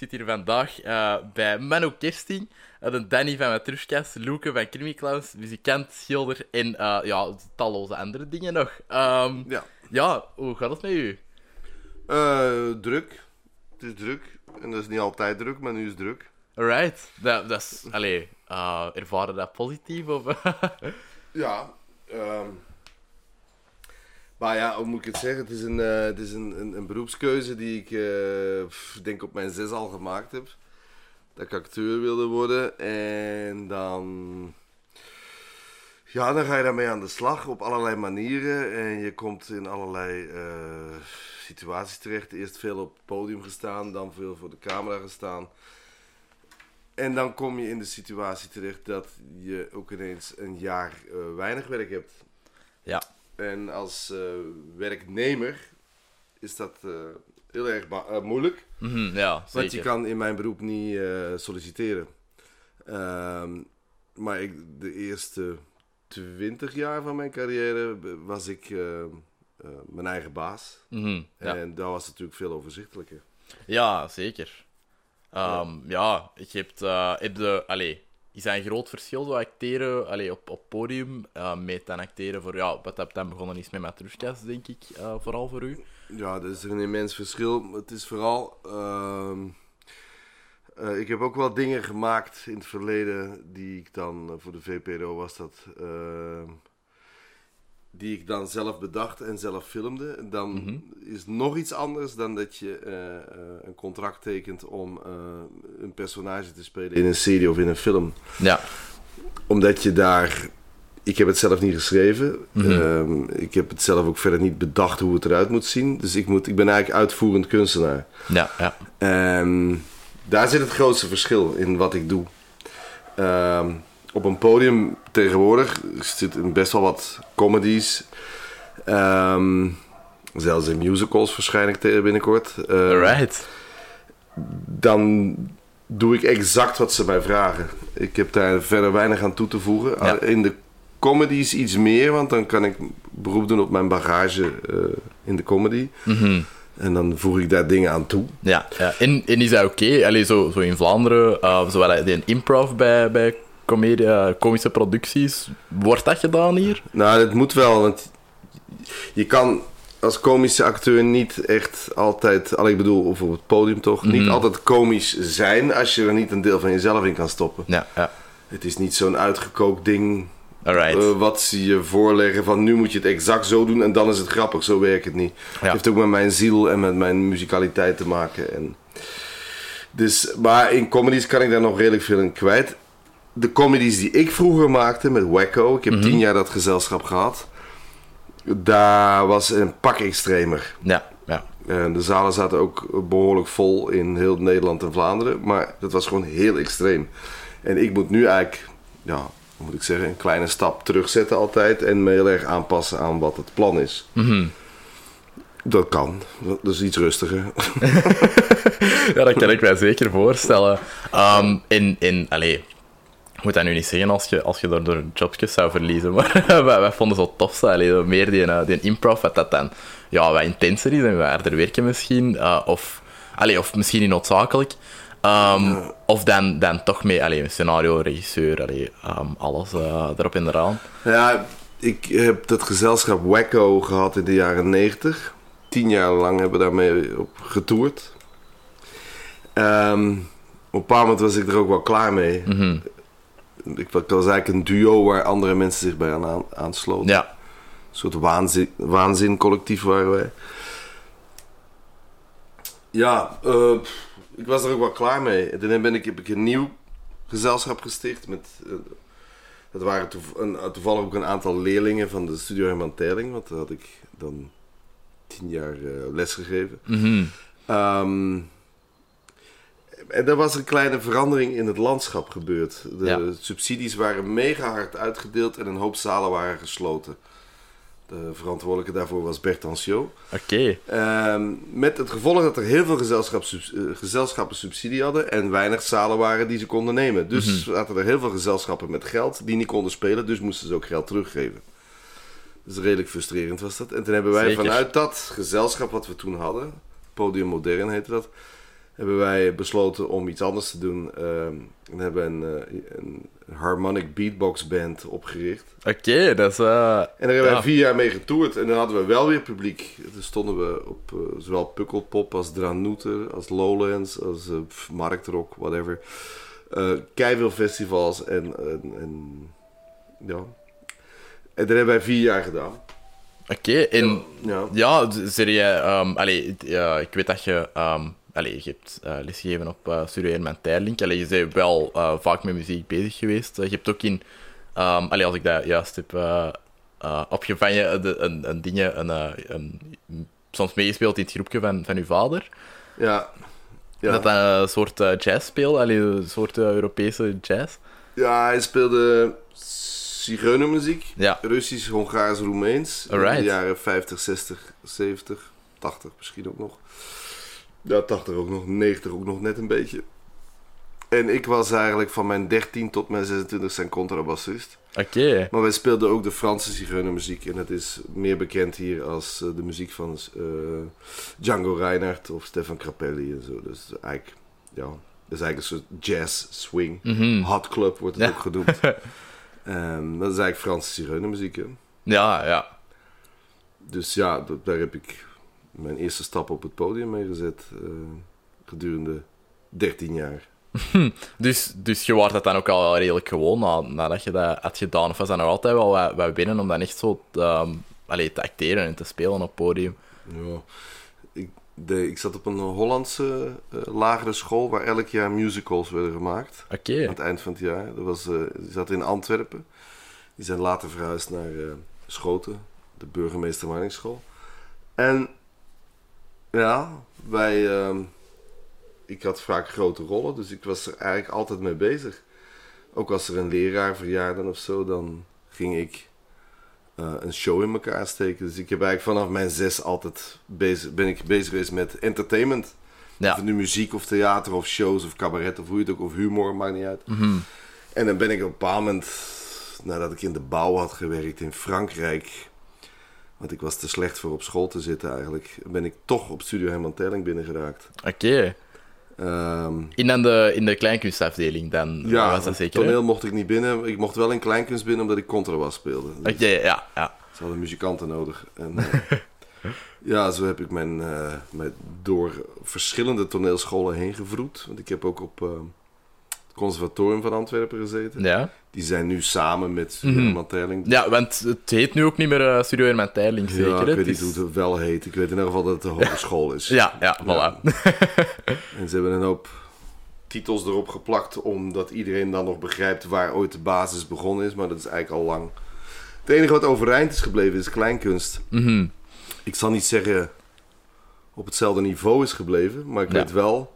Ik zit hier vandaag uh, bij Manu Kersting, de Danny van Matrushkas, Loeke van Krimi Clowns, muzikant, schilder en uh, ja, talloze andere dingen nog. Um, ja. ja, hoe gaat het met u? druk. Het is druk. En dat is niet altijd druk, maar nu is het druk. Alright. Dat, dat is, allee, ervaren dat positief? Of? ja. Um... Maar ja, hoe moet ik het zeggen? Het is een, uh, het is een, een, beroepskeuze die ik uh, denk op mijn zes al gemaakt heb. Dat ik acteur wilde worden. En dan... Ja, dan ga je daarmee aan de slag op allerlei manieren. En je komt in allerlei uh, situaties terecht. Eerst veel op het podium gestaan, dan veel voor de camera gestaan. En dan kom je in de situatie terecht dat je ook ineens een jaar weinig werk hebt. Ja. En als uh, werknemer is dat uh, heel erg uh, moeilijk. Mm -hmm, ja, Want je kan in mijn beroep niet solliciteren. Um, maar ik, de eerste 20 jaar van mijn carrière was ik mijn eigen baas. Mm -hmm, ja. En dat was natuurlijk veel overzichtelijker. Ja, zeker. Um, ja. ja, je hebt, heb de... Allez, is dat een groot verschil, zo acteren allee, op, op podium, uh, met dan acteren voor, ja, wat heb dan begonnen is met Matrushkas, denk ik, uh, vooral voor u? Ja, dat is een immens verschil. Het is vooral, uh, ik heb ook wel dingen gemaakt in het verleden die ik dan, voor de VPRO was dat, ehm, die ik dan zelf bedacht en zelf filmde. Dan mm -hmm. is nog iets anders dan dat je uh, een contract tekent om uh, een personage te spelen in een serie of in een film. Ja. Omdat je daar. Ik heb het zelf niet geschreven. Mm -hmm. um, ik heb het zelf ook verder niet bedacht hoe het eruit moet zien. Dus ik, moet, ik ben eigenlijk uitvoerend kunstenaar. Ja, ja. Um, daar zit het grootste verschil in wat ik doe. Um, op een podium tegenwoordig zitten best wel wat comedies. Um, zelfs in musicals waarschijnlijk binnenkort. Uh, Alright. Dan doe ik exact wat ze mij vragen. Ik heb daar verder weinig aan toe te voegen. Ja. In de comedies iets meer, want dan kan ik beroep doen op mijn bagage uh, in de comedy. Mm -hmm. En dan voeg ik daar dingen aan toe. Ja, ja. En, en is dat oké? Okay? Allee, zo, zo in Vlaanderen, uh, zo een improv bij, bij comedie, komische producties. Wordt dat gedaan hier? Nou, dat moet wel, want je kan als komische acteur niet echt altijd, al ik bedoel, of op het podium toch, mm -hmm. niet altijd komisch zijn als je er niet een deel van jezelf in kan stoppen. Ja, ja. Het is niet zo'n uitgekookt ding Alright. Uh, wat ze je voorleggen van nu moet je het exact zo doen en dan is het grappig. Zo werkt het niet. Ja. Het heeft ook met mijn ziel en met mijn muzikaliteit te maken. En dus, maar in comedies kan ik daar nog redelijk veel in kwijt de comedies die ik vroeger maakte met Wacko, ik heb Mhm. tien jaar dat gezelschap gehad, daar was een pak extremer. Ja, ja. En de zalen zaten ook behoorlijk vol in heel Nederland en Vlaanderen, maar dat was gewoon heel extreem. En ik moet nu eigenlijk, ja, hoe moet ik zeggen, een kleine stap terugzetten altijd en me heel erg aanpassen aan wat het plan is. Mhm. Dat kan, dat is iets rustiger. ja, dat kan ik mij zeker voorstellen. Um, in, in, allee, ik moet dat nu niet zeggen als je, als je door, door jobjes zou verliezen, maar wij, wij vonden zo tof, allee, meer die, uh, die improv, wat dat dan ja, wat intenser is en wat harder werken misschien, uh, of, allee, of misschien niet noodzakelijk. Um, Ja. Of dan, dan toch mee, allee, scenario, regisseur, allee, um, alles uh, erop en eraan. Ja, ik heb dat gezelschap Wacko gehad in de jaren 90. Tien jaar lang hebben we daarmee op getoerd. Ehm, op een paar moment was ik er ook wel klaar mee. Mhm. Ik was eigenlijk een duo waar andere mensen zich bij aan, aansloten. Ja, Een soort waanzin, waanzincollectief waren wij. Ja, eh, ik was er ook wel klaar mee. En toen ben ik, heb ik een nieuw gezelschap gesticht. Met, eh, dat waren toev- een, toevallig ook een aantal leerlingen van de Studio Herman Teiling. Want daar had ik dan tien jaar eh, les gegeven. Mhm. Ehm, en er was een kleine verandering in het landschap gebeurd. De Ja. subsidies waren mega hard uitgedeeld en een hoop zalen waren gesloten. De verantwoordelijke daarvoor was Bert oké. Ehm, met het gevolg dat er heel veel eh, gezelschappen subsidie hadden en weinig zalen waren die ze konden nemen. Dus Mhm. zaten er heel veel gezelschappen met geld die niet konden spelen, dus moesten ze ook geld teruggeven. Dus redelijk frustrerend was dat. En toen hebben wij Zeker. vanuit dat gezelschap wat we toen hadden, Podium Modern heette dat, hebben wij besloten om iets anders te doen. Ehm, we hebben een, eh, een harmonic beatbox band opgericht. Oké, dat is... eh, En daar hebben Ja. wij vier jaar mee getoerd. En dan hadden we wel weer publiek. Toen stonden we op eh, zowel Pukkelpop als Dranouter, als Lowlands, als pff, Marktrock, whatever. Eh veel festivals en, en, en ja. En dat hebben wij vier jaar gedaan. Oké, en... Ja. Ja, ehm allee, ja, ik weet dat je... ehm allee, je hebt eh, lesgegeven op uh, Studio Terlink. Allee, je bent wel eh, vaak met muziek bezig geweest. Je hebt ook in... allee, als ik dat juist heb uh, uh, opgevangen, de, een, een ding, een, een, soms meegespeeld in het groepje van, van uw vader. Ja. Ja. Dat een soort uh, jazz speelt, allee, een soort uh, Europese jazz. ja, hij speelde zigeunermuziek. Ja. Russisch, Hongaars, Roemeens. In de jaren 50, 60, 70, 80 misschien ook nog. Ja, 80 ook nog, 90 ook nog net een beetje. En ik was eigenlijk van mijn 13 tot mijn 26 zijn contrabassist. Oké. Okay. Maar wij speelden ook de Franse zigeunermuziek. En het is meer bekend hier als uh, de muziek van uh, Django Reinhardt of Stefan Grappelli en zo. Dus eigenlijk, ja, dat is eigenlijk een soort jazz swing. Mhm. Mm -hmm. Hot club wordt het ja. ook genoemd. um, dat is eigenlijk Franse zigeunermuziek, hè? Ja, ja. Dus ja, dat, daar heb ik mijn eerste stap op het podium mee gezet. Uh, gedurende 13 jaar. dus, dus je wordt dat dan ook al redelijk gewoon na, nadat je dat had gedaan? Of was dat nog altijd wel wat, wat binnen om dan echt zo te, um, te acteren en te spelen op het podium? Ja, ik, de, ik zat op een Hollandse uh, lagere school waar elk jaar musicals werden gemaakt. Oké. Okay. Aan het eind van het jaar. Dat was, uh, die zat in Antwerpen. Die zijn later verhuisd naar uh, Schoten, de burgemeester. En ja, wij ik had vaak grote rollen, dus ik was er eigenlijk altijd mee bezig. Ook als er een leraar verjaarde of zo, dan ging ik uh, een show in elkaar steken. Dus ik heb eigenlijk vanaf mijn zes altijd bezig, ben ik bezig geweest met entertainment. Ja. Of nu muziek of theater of shows of cabaret of hoe je het ook, of humor, maakt niet uit. Mm -hmm. En dan ben ik op een bepaald moment, nadat ik in de bouw had gewerkt in Frankrijk, want ik was te slecht voor op school te zitten eigenlijk, ben ik toch op Studio Herman Terling binnengeraakt. Oké. Okay. Um, in, dan de, in de kleinkunstafdeling dan? Ja, was dat zeker, toneel mocht ik niet binnen. Ik mocht wel in kleinkunst binnen omdat ik contrabas speelde. Dus Oké, okay, ja, ja. Ze hadden muzikanten nodig. En, uh, ja, zo heb ik mijn, uh, mijn door verschillende toneelscholen heen gevroed. Want ik heb ook op uh, het conservatorium van Antwerpen gezeten. Ja. Die zijn nu samen met. Herman Terling. Ja, want het heet nu ook niet meer uh, Studio Herman Terling, zeker? Ja, ik weet niet is- hoe het wel heet. Ik weet in ieder geval dat het een hogeschool is. Ja, ja, voilà. En ze hebben een hoop titels erop geplakt, omdat iedereen dan nog begrijpt waar ooit de basis begonnen is. Maar dat is eigenlijk al lang. Het enige wat overeind is gebleven is kleinkunst. Mhm. Ik zal niet zeggen op hetzelfde niveau is gebleven, maar ik Ja. weet wel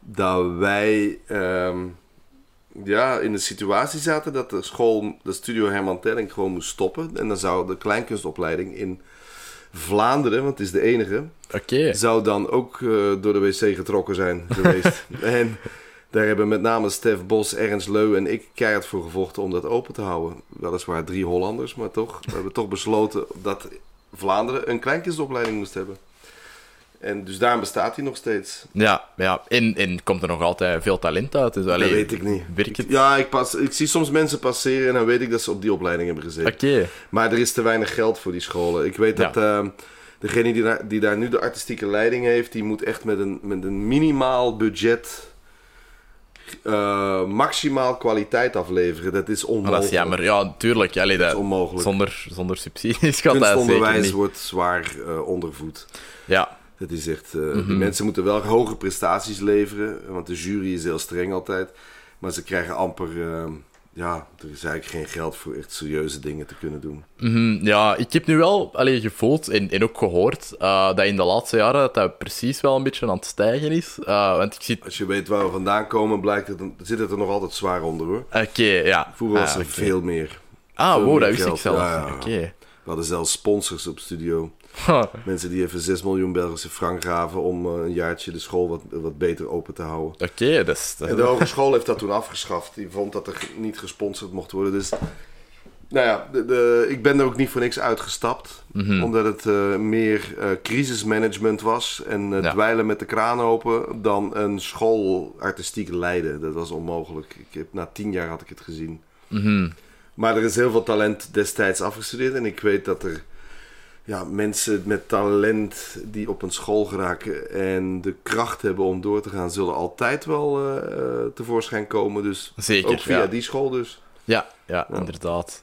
dat wij ehm, ja, in de situatie zaten dat de school, de studio Herman Telling, gewoon moest stoppen. En dan zou de kleinkunstopleiding in Vlaanderen, want het is de enige, zou dan ook eh, door de wc getrokken zijn geweest. en daar hebben met name Stef Bos, Ernst Leu en ik keihard voor gevochten om dat open te houden. Weliswaar drie Hollanders, maar toch. We hebben toch besloten dat Vlaanderen een kleinkunstopleiding moest hebben. En dus daarom bestaat hij nog steeds. Ja, ja. En, en komt er nog altijd veel talent uit? Dus, allee, dat weet ik niet. Werkt Ik- het? ja, ik, pas, ik zie soms mensen passeren en dan weet ik dat ze op die opleiding hebben gezeten. Oké. Maar er is te weinig geld voor die scholen. Ik weet Ja. dat ehm, degene die daar, die daar nu de artistieke leiding heeft, die moet echt met een, met een minimaal budget eh, maximaal kwaliteit afleveren. Dat is Maar onmogelijk. dat is jammer. Ja, tuurlijk. Allee, Dat dat, is onmogelijk. zonder, zonder subsidies gaat dat zeker Kunstonderwijs wordt zwaar eh, ondervoed. Ja, Dat is echt, eh, Mhm. Die mensen moeten wel hoge prestaties leveren, want de jury is heel streng altijd. Maar ze krijgen amper, eh, ja, er is eigenlijk geen geld voor echt serieuze dingen te kunnen doen. Mhm, ja, ik heb nu wel allee, gevoeld en, en ook gehoord eh, dat in de laatste jaren dat, dat precies wel een beetje aan het stijgen is. Eh, want ik zie... Als je weet waar we vandaan komen, blijkt het, zit het er nog altijd zwaar onder hoor. Oké, ja. Vroeger was Ah, er veel meer. Ah, wow, dat wist ik zelf. Ja, ja, ja. Oké. We hadden zelfs sponsors op studio. Mensen die even 6 miljoen Belgische frank gaven om eh, een jaartje de school wat, wat beter open te houden. Oké, is... dat En de hogeschool heeft dat toen afgeschaft. Die vond dat er niet gesponsord mocht worden. Dus nou ja, de, de- ik ben er ook niet voor niks uitgestapt. Omdat het eh, meer eh, crisismanagement was en eh, Ja. dweilen met de kraan open dan een school artistiek leiden. Dat was onmogelijk. Ik heb, na tien jaar had ik het gezien. Mhm. Maar er is heel veel talent destijds afgestudeerd. En ik weet dat er ja, mensen met talent die op een school geraken en de kracht hebben om door te gaan, zullen altijd wel eh, tevoorschijn komen. Dus Zeker, ook via ja. die school dus. Ja, ja, Ja. inderdaad.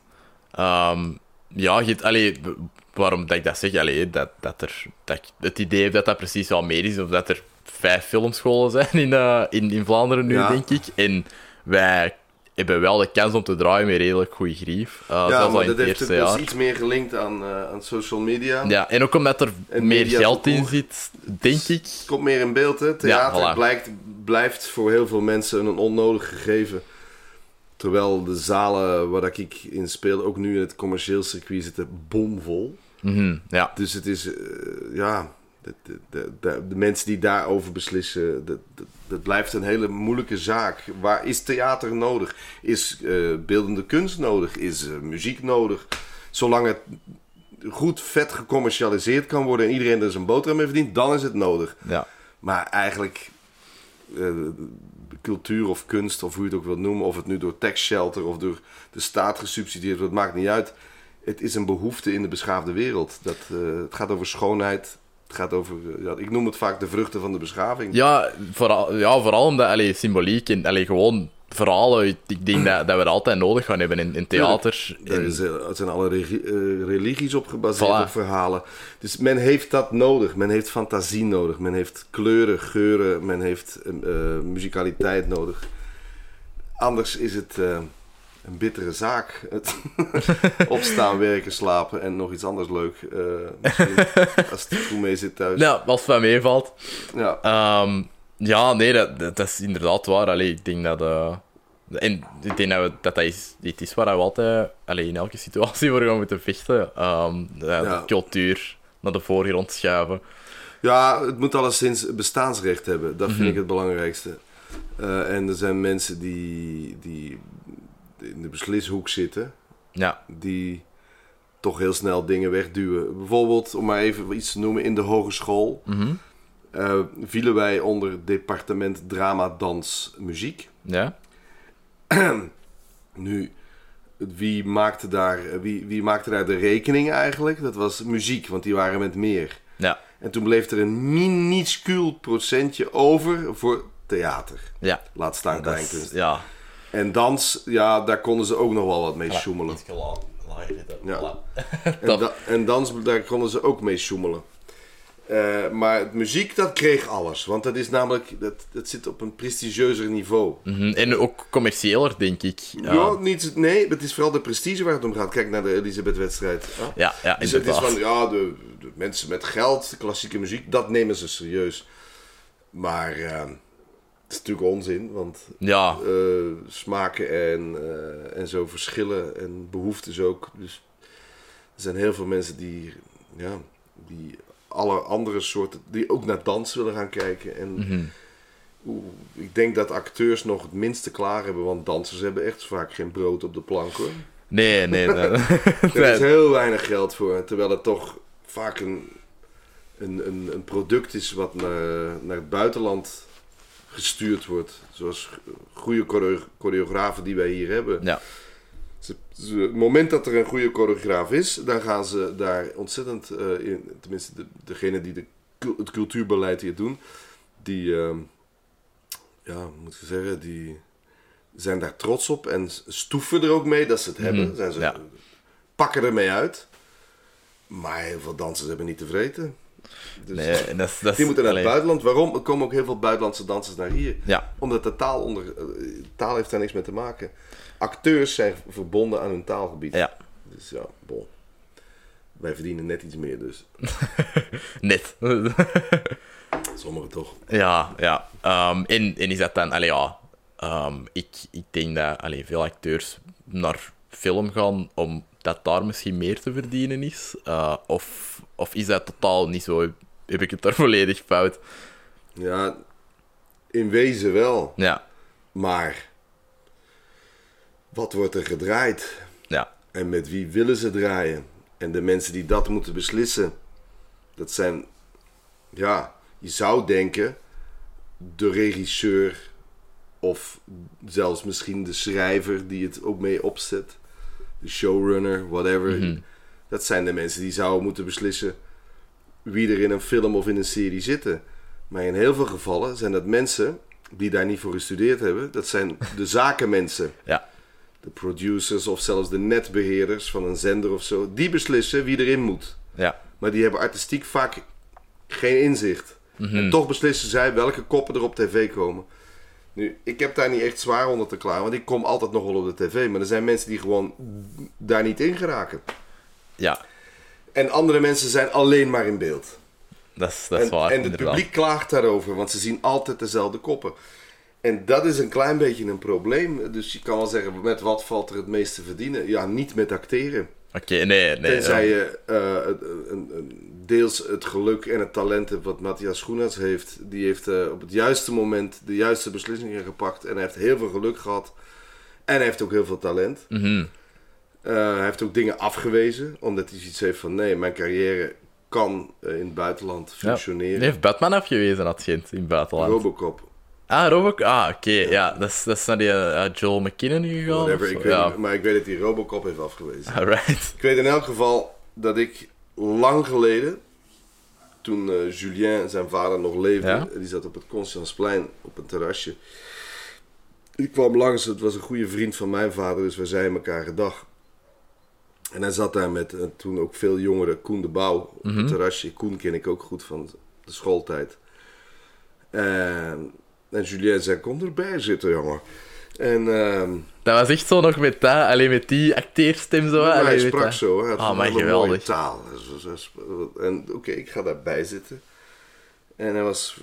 Ehm, ja, je, allee, waarom dat ik dat zeg, allee, dat, dat er, dat ik het idee heb dat dat precies wel meer is, of dat er vijf filmscholen zijn in, eh, in, in Vlaanderen nu, Ja. denk ik. En wij hebben wel de kans om te draaien met redelijk goede grief. Uh, ja, maar in dat het heeft is jaar. iets meer gelinkt aan, eh, aan social media. Ja, en ook omdat er En meer geld in zit, denk ik. Komt meer in beeld, hè? Theater Ja, voilà. blijkt, blijft voor heel veel mensen een onnodig gegeven. Terwijl de zalen waar ik in speel, ook nu in het commercieel circuit, zitten bomvol. Mhm, ja. Dus het is, eh, ja, de, de, de, de, de mensen die daarover beslissen, dat, dat, dat blijft een hele moeilijke zaak. Waar is theater nodig? Is eh, beeldende kunst nodig? Is eh, muziek nodig? Zolang het goed vet gecommercialiseerd kan worden en iedereen er zijn boterham mee verdient, dan is het nodig. ja. Maar eigenlijk, eh, cultuur of kunst, of hoe je het ook wilt noemen, of het nu door tax shelter of door de staat gesubsidieerd wordt, maakt niet uit. Het is een behoefte in de beschaafde wereld. Dat, het gaat over schoonheid. Het gaat over, eh, ja, ik noem het vaak de vruchten van de beschaving. Ja, vooral, ja, vooral omdat allee, symboliek en allee, gewoon verhalen. Ik denk dat, dat we dat altijd nodig gaan hebben in, in theater. Er In- is, eh, het zijn alle eh, religies op gebaseerd Voilà. op verhalen. Dus men heeft dat nodig. Men heeft fantasie nodig. Men heeft kleuren, geuren. Men heeft eh, muzikaliteit nodig. Anders is het een bittere zaak. Het opstaan, werken, slapen en nog iets anders leuk. eh, als het goed mee zit thuis. Ja, als het van meevalt. Ja. Ehm, ja, nee, dat, dat, dat is inderdaad waar. Allee, ik denk dat... eh, en ik denk dat we, dat, dat is iets is waar we altijd allee, in elke situatie voor gaan moeten vechten. Ehm, de, Ja. de cultuur naar de voorgrond schuiven. Ja, het moet alleszins bestaansrecht hebben. Dat vind Mhm. ik het belangrijkste. Eh, en er zijn mensen die, die in de beslishoek zitten, Ja, die toch heel snel dingen wegduwen. Bijvoorbeeld, om maar even iets te noemen, in de hogeschool mhm. eh, vielen wij onder departement drama, dans, muziek. ja. Nu, wie maakte, daar, wie, wie maakte daar de rekening eigenlijk? Dat was muziek, want die waren met meer. Ja, En toen bleef er een minuscuul procentje over voor theater. ja. Laat staan kleinkunst. ja. En dans, ja, daar konden ze ook nog wel wat mee sjoemelen. Ja. En, da- en dans, daar konden ze ook mee sjoemelen. Eh, maar het muziek, dat kreeg alles. Want dat is namelijk, dat, dat zit op een prestigieuzer niveau. Mhm. En ook commerciëler, denk ik. Ja, Ja, niet, nee, het is vooral de prestige waar het om gaat. Kijk naar de Elisabeth-wedstrijd. Ja? ja, ja Dus het is van, ja, de, de mensen met geld, de klassieke muziek, dat nemen ze serieus. Maar eh, het is natuurlijk onzin, want Ja, eh, smaken en, eh, en zo verschillen en behoeftes ook. Dus er zijn heel veel mensen die, ja, die alle andere soorten, die ook naar dans willen gaan kijken. En mhm. ik denk dat acteurs nog het minste klaar hebben, want dansers hebben echt vaak geen brood op de plank hoor. nee, nee. nee. Er is heel weinig geld voor, terwijl het toch vaak een, een, een, een product is wat naar, naar het buitenland gestuurd wordt. Zoals goede choreo- choreografen die wij hier hebben. ja. Ze, ze- het moment dat er een goede choreograaf is, dan gaan ze daar ontzettend eh, in. Tenminste, de, degene die de, het cultuurbeleid hier doen, die, ehm, ja, moet ik zeggen, die zijn daar trots op en stoeven er ook mee dat ze het hebben. Zijn ze, ja. Pakken ermee uit. Maar heel veel dansers hebben niet te vreten. Dus Nee, en dat. Dat die moeten naar het buitenland. Waarom? Er komen ook heel veel buitenlandse dansers naar hier Ja, omdat de taal onder. eh, taal heeft daar niks mee te maken. Acteurs zijn verbonden aan hun taalgebied. ja. Dus ja, bon. Wij verdienen net iets meer, dus. Net. Sommigen toch. Ja, ja. Ehm, en, en is dat dan... Allee, ja. ehm, ik, ik denk dat allee, veel acteurs naar film gaan omdat daar misschien meer te verdienen is. Eh, of, of is dat totaal niet zo? Heb ik het daar volledig fout? Ja, in wezen wel. Ja, Maar. Wat wordt er gedraaid? ja. En met wie willen ze draaien? En de mensen die dat moeten beslissen, dat zijn, ja, je zou denken, de regisseur of zelfs misschien de schrijver die het ook mee opzet, de showrunner, whatever. Mhm. Dat zijn de mensen die zouden moeten beslissen wie er in een film of in een serie zitten. Maar in heel veel gevallen zijn dat mensen die daar niet voor gestudeerd hebben. Dat zijn de zakenmensen Ja. de producers of zelfs de netbeheerders van een zender of zo, die beslissen wie erin moet. Ja. Maar die hebben artistiek vaak geen inzicht. En toch beslissen zij welke koppen er op tv komen. Nu, ik heb daar niet echt zwaar onder te klagen, want ik kom altijd nog wel op de tv. Maar er zijn mensen die gewoon daar niet in geraken. Ja. En andere mensen zijn alleen maar in beeld. Dat is, dat is En, waar, en het publiek klaagt daarover, want ze zien altijd dezelfde koppen. En dat is een klein beetje een probleem. Dus je kan wel zeggen, met wat valt er het meest te verdienen? Ja, niet met acteren. Oké, nee, nee. Tenzij je eh, een, een- deels het geluk en het talent hebt wat Matthias Schoenaerts heeft. Die heeft eh, op het juiste moment de juiste beslissingen gepakt. En hij heeft heel veel geluk gehad. En hij heeft ook heel veel talent. Mhm. Eh, hij heeft ook dingen afgewezen. Omdat hij zoiets heeft van nee, mijn carrière kan eh, in het buitenland Ja. functioneren. Die heeft Batman afgewezen, had Gent, in het buitenland. Robocop. ah, Robocop. Ah, oké. Ja, dat is, dat is naar die Joel McKinnon gegaan. Whatever, of ik zo. weet ja. niet, maar ik weet dat hij Robocop heeft afgewezen. Alright. Ik weet in elk geval dat ik lang geleden, toen eh, Julien, zijn vader, nog leefde, Ja? die zat op het Constansplein op een terrasje. Ik kwam langs, het was een goede vriend van mijn vader, dus we zeiden elkaar gedag. En hij zat daar met eh, toen ook veel jongeren, Koen de Bouw, op het terrasje. Koen ken ik ook goed van de schooltijd. En Julien zei, kom erbij zitten, jongen. En ehm, Dat was echt zo nog met dat, alleen met die acteerstem zo. ja, hij sprak dat. zo, hij had Ah, een geweldig. mooie taal. En oké, ik ga daarbij zitten. En hij was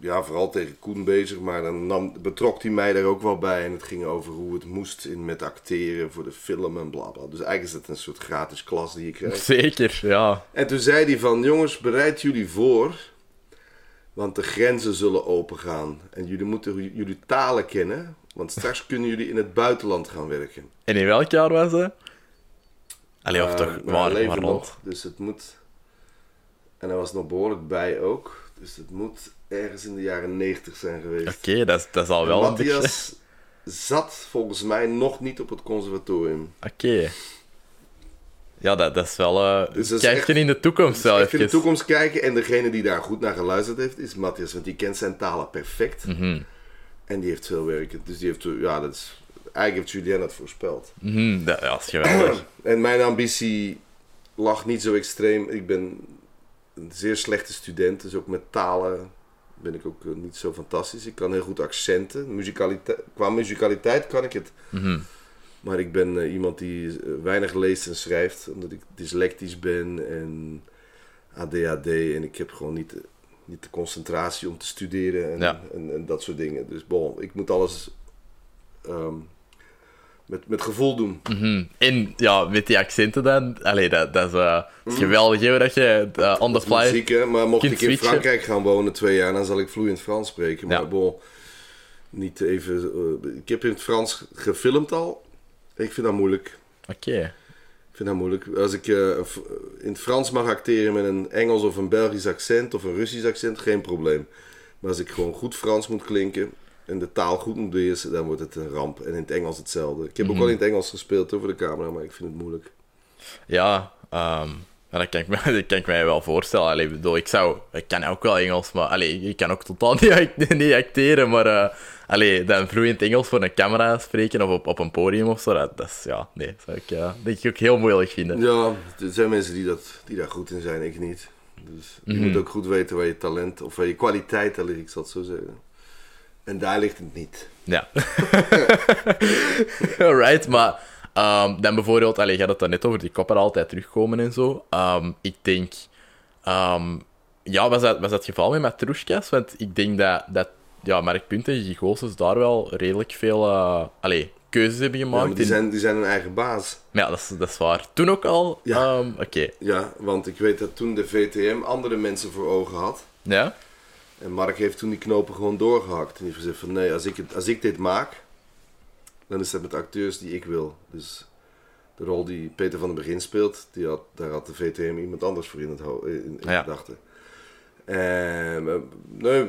ja, vooral tegen Koen bezig, maar dan nam, betrok hij mij daar ook wel bij. En het ging over hoe het moest in, met acteren voor de film en bla bla. Dus eigenlijk is het een soort gratis klas die je krijgt. Zeker, ja. En toen zei hij van, jongens, bereid jullie voor, want de grenzen zullen opengaan. En jullie moeten jullie talen kennen, want straks kunnen jullie in het buitenland gaan werken. En in welk jaar was dat? Allee, of Eh, toch, waar, waar nog, dus het moet... En hij was nog behoorlijk bij ook. Dus het moet ergens in de jaren 90 zijn geweest. Oké, dat, is- dat is al wel een beetje... Matthias zat volgens mij nog niet op het conservatorium. Oké. Ja, dat, dat is wel... eh Dus kijken echt- in de toekomst wel Echt in de toekomst kijken. En degene die daar goed naar geluisterd heeft, is Matthias. Want die kent zijn talen perfect. Mhm. En die heeft veel werk. Dus die heeft... Ja, dat is... Eigenlijk heeft Julien dat voorspeld. Mhm, dat, dat is geweldig. En mijn ambitie lag niet zo extreem. Ik ben een zeer slechte student, dus ook met talen ben ik ook eh, niet zo fantastisch. Ik kan heel goed accenten. Muzikaliteit, qua muzikaliteit kan ik het. Mhm. Maar ik ben eh, iemand die eh, weinig leest en schrijft, omdat ik dyslectisch ben en ADHD. En ik heb gewoon niet, niet de concentratie om te studeren en, Ja. en, en dat soort dingen. Dus bon, ik moet alles ehm, met, met gevoel doen. Mhm. En ja, met die accenten dan, allee, dat, dat is, eh, dat is geweldig, hè, dat je eh, on the fly... muziek, hè? Maar mocht ik in switchen. Frankrijk gaan wonen twee jaar, dan zal ik vloeiend Frans spreken. Maar Ja. bon, niet even... eh, ik heb in het Frans gefilmd al. Ik vind dat moeilijk. Oké. Ik vind dat moeilijk. Als ik eh, F- in het Frans mag acteren met een Engels of een Belgisch accent of een Russisch accent, geen probleem. Maar als ik gewoon goed Frans moet klinken en de taal goed moet beheersen, dan wordt het een ramp. En in het Engels hetzelfde. Ik heb Mhm. ook wel in het Engels gespeeld hoor, voor de camera, maar ik vind het moeilijk. Ja, ehm, dat, kan ik dat kan ik mij wel voorstellen. Allee, ik bedoel, ik zou... Ik kan ook wel Engels, maar... Allee, ik kan ook totaal niet, act- niet acteren, maar... eh allee, dan vloeiend Engels voor een camera spreken of op, op een podium of zo, dat, dat is... Ja, nee, zou ik denk ik ook heel moeilijk vinden. Ja, er zijn mensen die, dat, die daar goed in zijn, ik niet. Dus je Mhm. moet ook goed weten waar je talent of waar je kwaliteiten ligt, ik zal het zo zeggen. En daar ligt het niet. Ja. Alright, maar ehm, dan bijvoorbeeld, allee, je had het daar net over die koppen altijd terugkomen en zo. Ehm, ik denk, ehm, ja, was dat, was dat het geval met Matrushkas? Want ik denk dat, dat ja, Mark Punt en Gigoses daar wel redelijk veel uh, allee, keuzes hebben Ja, gemaakt. maar die in- zijn, die zijn hun eigen baas. Ja, dat is, dat is waar. Toen ook al? Ja. Ehm, Oké. Ja, want ik weet dat toen de VTM andere mensen voor ogen had. Ja? En Mark heeft toen die knopen gewoon doorgehakt. En die heeft gezegd van nee, als ik, het, als ik dit maak, dan is dat met acteurs die ik wil. Dus de rol die Peter van den Begin speelt, die had, daar had de VTM iemand anders voor in, het in Ja. gedachten. En, eh, nee,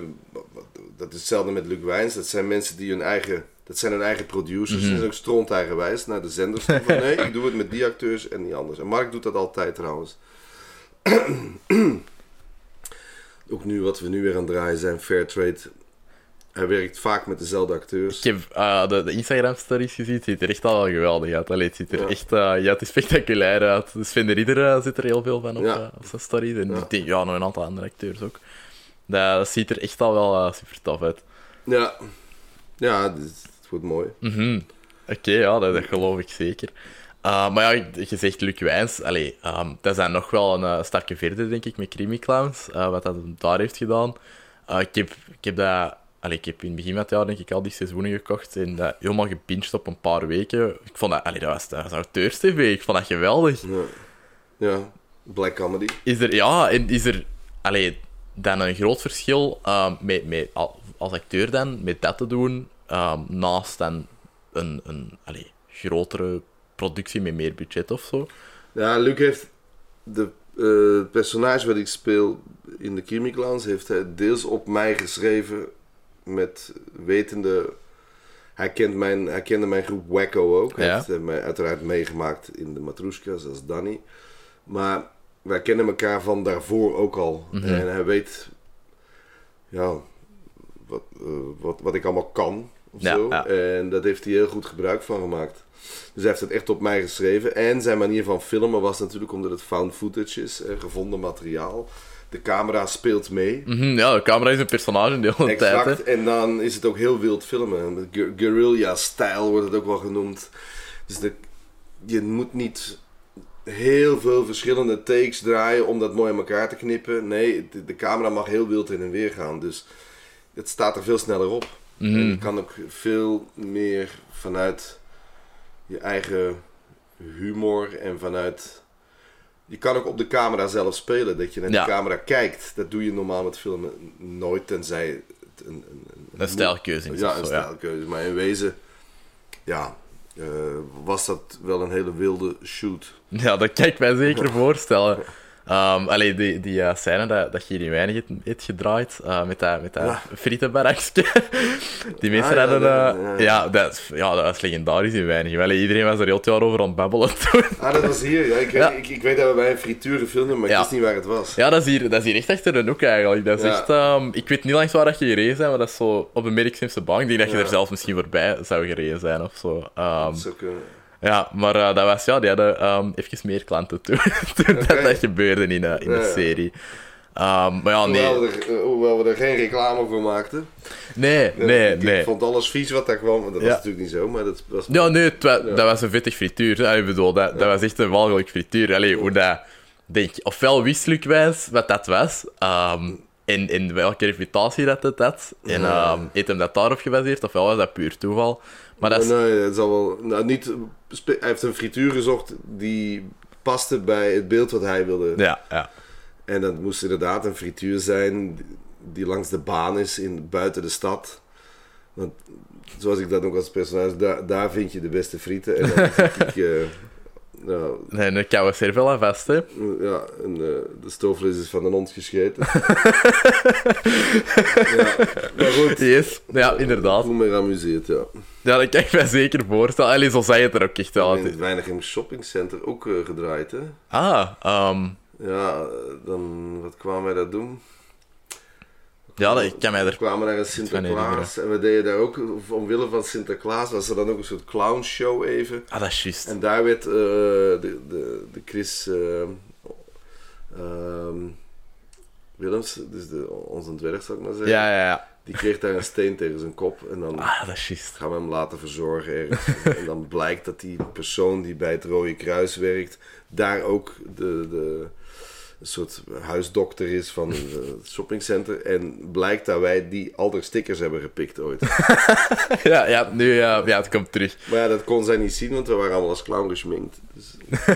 dat is hetzelfde met Luc Wijns. Dat zijn mensen die hun eigen, dat zijn hun eigen producers. Ze zijn ook stront eigenwijs naar de zenders. van, nee, ik doe het met die acteurs en die anders. En Mark doet dat altijd trouwens. ook nu, wat we nu weer aan het draaien zijn, Fairtrade. Hij werkt vaak met dezelfde acteurs. Ik heb eh, de, de Instagram-stories gezien, het ziet er echt al wel geweldig uit. Allee, het ziet er Ja. echt eh, ja, het is spectaculair uit. Dus Sven de Ridder eh, zit er heel veel van op, Ja. op zijn stories. En Ja. ik denk, ja, nog een aantal andere acteurs ook. Dat, dat ziet er echt al wel super tof uit. Ja, ja het, wordt mooi. Mhm. Oké, ja, dat, dat geloof ik zeker. Uh, maar ja, je zegt Luc Wijns. Allee, ehm, dat zijn nog wel een stapje verder, denk ik, met Creamy Clowns. wat dat daar heeft gedaan. Uh, ik, heb, ik heb dat... Allee, ik heb in het begin van het jaar denk ik al die seizoenen gekocht en dat helemaal gebinged op een paar weken. Ik vond dat... Allee, dat was, dat was auteurs-tv. Ik vond dat geweldig. Ja, ja black comedy. Is er... Ja, en is er... Allee, dan een groot verschil ehm, met, met, al- als acteur dan, met dat te doen, ehm, naast dan een, een allee, grotere productie met meer budget of zo. Ja, Luc heeft de eh, personage wat ik speel in de Clowns heeft hij deels op mij geschreven met wetende. Hij, kent mijn, hij kende mijn groep Wacko ook. Hij Ja. heeft eh, mij uiteraard meegemaakt in de Matroeskas als Danny. Maar wij kennen elkaar van daarvoor ook al. Mhm. En hij weet ja, wat, eh, wat, wat ik allemaal kan. Of Ja, zo. ja. En dat heeft hij heel goed gebruik van gemaakt. Dus hij heeft het echt op mij geschreven. En zijn manier van filmen was natuurlijk omdat het found footage is, eh, gevonden materiaal. De camera speelt mee. Mhm, ja, de camera is een personage de hele tijd. Hè. Exact. En dan is het ook heel wild filmen. Met gu- Guerrilla-style wordt het ook wel genoemd. Dus de, je moet niet heel veel verschillende takes draaien om dat mooi aan elkaar te knippen. Nee, de, de camera mag heel wild in en weer gaan. Dus het staat er veel sneller op. Mhm. En je kan ook veel meer vanuit je eigen humor en vanuit... Je kan ook op de camera zelf spelen. Dat je naar Ja. de camera kijkt. Dat doe je normaal met filmen nooit, tenzij het een... Een, een, Een stijlkeuze is Ja, een ja. stijlkeuze. Maar in wezen, ja, eh, was dat wel een hele wilde shoot. Ja, dat kan ik mij zeker voorstellen. Allee, die, die eh, scène dat, dat je hier in weinig heeft, heeft gedraaid, eh, met dat, met dat Ja. frietenbarakje. die mensen Ah, ja, hadden... dat- eh, ja, dat, is- ja, dat was legendarisch in weinig. Allee, iedereen was er heel het jaar over aan het babbelen toen. Ah, dat was hier. Ja, ik, weet. Ik, ik weet dat we bij een frituur gefilmd maar ik wist niet waar het was. Ja, dat is, hier, dat is hier echt achter de hoek eigenlijk. Dat is echt, ehm, ik weet niet langs waar dat je gereden bent, maar dat is zo op een Merksimse bank. Ik denk dat je er zelfs misschien voorbij zou gereden zijn of zo. Ehm, Dat zou kunnen. Ja, maar eh, dat was, ja, die hadden ehm even meer klanten toen, toen dat, dat gebeurde in, eh, in de Ja, serie. Ehm, maar ja, nee. Hoewel, we er, eh, hoewel we er geen reclame voor maakten. Nee, nee, ik, nee. ik vond alles vies wat daar kwam. maar Dat was Ja. natuurlijk niet zo, maar dat was... Ja, nee, het wa- Ja. dat was een vettig frituur. Ik bedoel, dat, dat was echt een walgelijk frituur. Allee, hoe dat... Denk, ofwel wist Wijns wat dat was, ehm, en, en welke reputatie dat het had, en ehm, heeft hem dat daarop gebaseerd, ofwel was dat puur toeval. Maar dat is... Nee, het zal wel... Nou, niet, hij heeft een frituur gezocht die paste bij het beeld wat hij wilde. Ja, ja. En dat moest inderdaad een frituur zijn die langs de baan is in, buiten de stad. Want zoals ik dat ook als personage, daar, daar vind je de beste frieten. En dan ik, eh, nou, Nee, een koude cervella vast, hè. ja, en, eh, de stoofvlees is van een hond gescheten. ja, maar goed. Yes, ja, Ik inderdaad. voel me geamuseerd, ja. Ja, dat kan ik me zeker voorstellen. Allee, zo zei het er ook echt wel. In het Weinigem Shoppingcenter ook eh, gedraaid, hè. Ah, ehm, Ja, dan, wat kwamen wij dat doen? Ja, dat, ik kan mij We er... kwamen naar een Sinterklaas en we deden daar ook, omwille van Sinterklaas, was er dan ook een soort clownshow even. Ah, dat is juist. En daar werd eh, de, de, de Chris ehm, Willems, dus de, onze dwerg zou ik maar zeggen, Ja, ja, ja. die kreeg daar een steen tegen zijn kop en dan Ah, dat is gaan we hem laten verzorgen ergens. en dan blijkt dat die persoon die bij het Rode Kruis werkt, daar ook de, de, een soort huisdokter is van eh, het shoppingcenter. En blijkt dat wij die al stickers hebben gepikt ooit. Ja, ja, nu, ja, ja, het komt terug. Maar ja, dat kon zij niet zien, want we waren allemaal als clown geschminkt. Dus,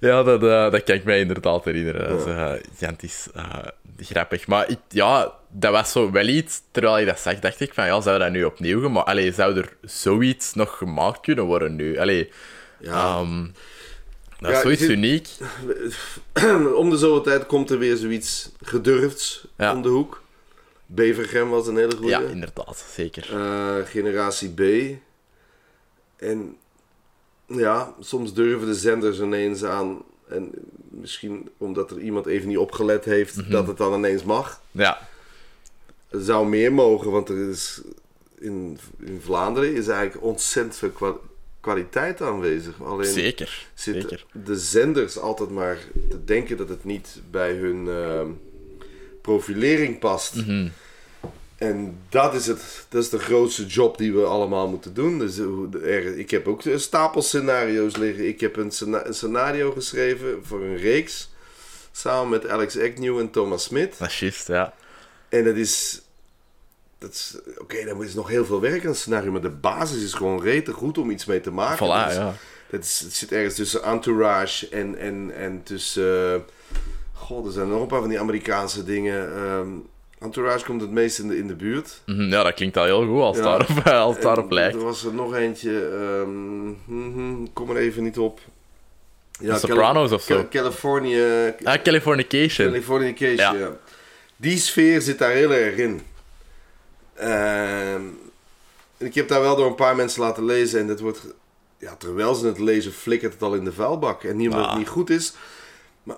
Ja, dat, eh, dat kan ik mij inderdaad herinneren. Dat is eh, gigantisch eh, grappig. Maar ik, ja, dat was zo wel iets... Terwijl je dat zegt, dacht ik van... Ja, zou dat nu opnieuw gemaakt... Allee, zou er zoiets nog gemaakt kunnen worden nu? Allee, Ja. ehm, dat is zoiets uniek. om de zoveel tijd komt er weer zoiets gedurfds om de hoek. Bevergem was een hele goede. Ja, inderdaad. Zeker. Eh, generatie B. En ja, soms durven de zenders ineens aan. En misschien omdat er iemand even niet opgelet heeft Mhm. dat het dan ineens mag. Ja, Er zou meer mogen, want er is in, in Vlaanderen is eigenlijk ontzettend veel kwaliteit aanwezig. Alleen zeker. zitten zeker. de zenders altijd maar te denken dat het niet bij hun ehm, profilering past. Mhm. En dat is, het, dat is de grootste job die we allemaal moeten doen. Dus, eh, er, ik heb ook stapels scenario's liggen. Ik heb een, scena- een scenario geschreven voor een reeks. Samen met Alex Agnew en Thomas Smit. Dat is juist, ja. En dat is... Dat is Oké, dan is nog heel veel werk aan het scenario. Maar de basis is gewoon rete goed om iets mee te maken. Voilà, Dat is- ja. is- het zit ergens tussen Entourage en, en, en tussen... eh, God, er zijn nog een paar van die Amerikaanse dingen. Ehm, Entourage komt het meest in de, in de buurt. Mhm, Ja, dat klinkt al heel goed als, Ja. daarop, als daarop lijkt. Er was er nog eentje, ehm, mhm, kom er even niet op. Ja, De Sopranos of zo. Cali- California, Ah, Californication. Californication, Ja. ja. Die sfeer zit daar heel erg in. Ehm, ik heb daar wel door een paar mensen laten lezen en dat wordt, ja, terwijl ze het lezen, flikkert het al in de vuilbak. En niet omdat Ah. het niet goed is, maar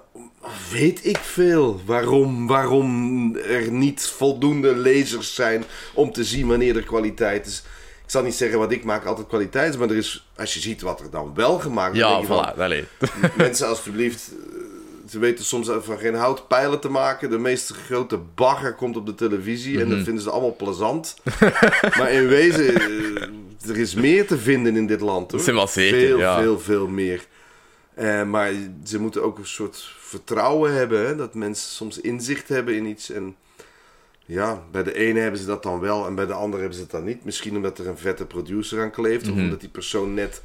weet ik veel waarom, waarom er niet voldoende lezers zijn om te zien wanneer er kwaliteit is. Ik zal niet zeggen wat ik maak altijd kwaliteit is, maar er is, als je ziet wat er dan wel gemaakt wordt, Ja, van, voilà. Allee. Mensen, alstublieft. Ze weten soms van geen hout pijlen te maken. De meest grote bagger komt op de televisie. En Mhm. dat vinden ze allemaal plezant. maar in wezen, eh, er is meer te vinden in dit land. Hoor. Dat is wel zeker, Veel, ja. veel, veel meer. Eh, maar ze moeten ook een soort vertrouwen hebben. Hè? Dat mensen soms inzicht hebben in iets. En ja, bij de ene hebben ze dat dan wel. En bij de andere hebben ze het dan niet. Misschien omdat er een vette producer aan kleeft. Mhm. Of omdat die persoon net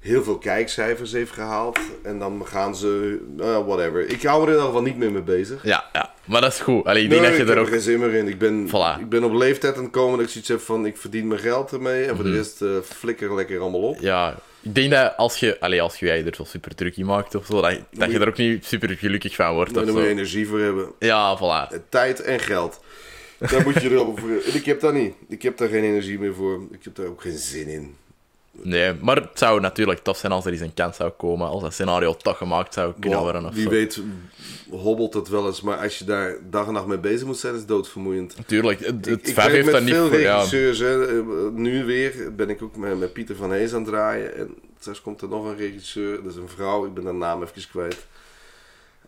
heel veel kijkcijfers heeft gehaald. En dan gaan ze, eh, whatever. Ik hou er in ieder geval niet meer mee bezig. Ja, ja. Maar dat is goed. Allee, ik denk Nee, dat je ik er ook... geen zin meer in. Ik ben, Voilà. ik ben op leeftijd aan het komen dat ik zoiets heb van... ik verdien mijn geld ermee. En voor Mhm. de rest eh, flikker lekker allemaal op. Ja, ik denk dat als je, allee, als je jij er zo super druk in maakt of zo, dat, dat je je- er ook niet super gelukkig van wordt. Daar moet je energie voor hebben. Ja, voilà. Eh, Tijd en geld. Daar moet je erop voor. En ik heb dat niet. Ik heb daar geen energie meer voor. Ik heb daar ook geen zin in. Nee, maar het zou natuurlijk tof zijn als er eens een kans zou komen, als dat scenario toch gemaakt zou kunnen worden. Of wie zo. weet hobbelt het wel eens. Maar als je daar dag en nacht mee bezig moet zijn, is het doodvermoeiend. Tuurlijk, het, het ik dat niet veel voor... Ja, regisseurs. Hè. Eh, Nu weer ben ik ook met, met Pieter van Hees aan het draaien. En straks komt er nog een regisseur. Dat is een vrouw. Ik ben haar naam even kwijt.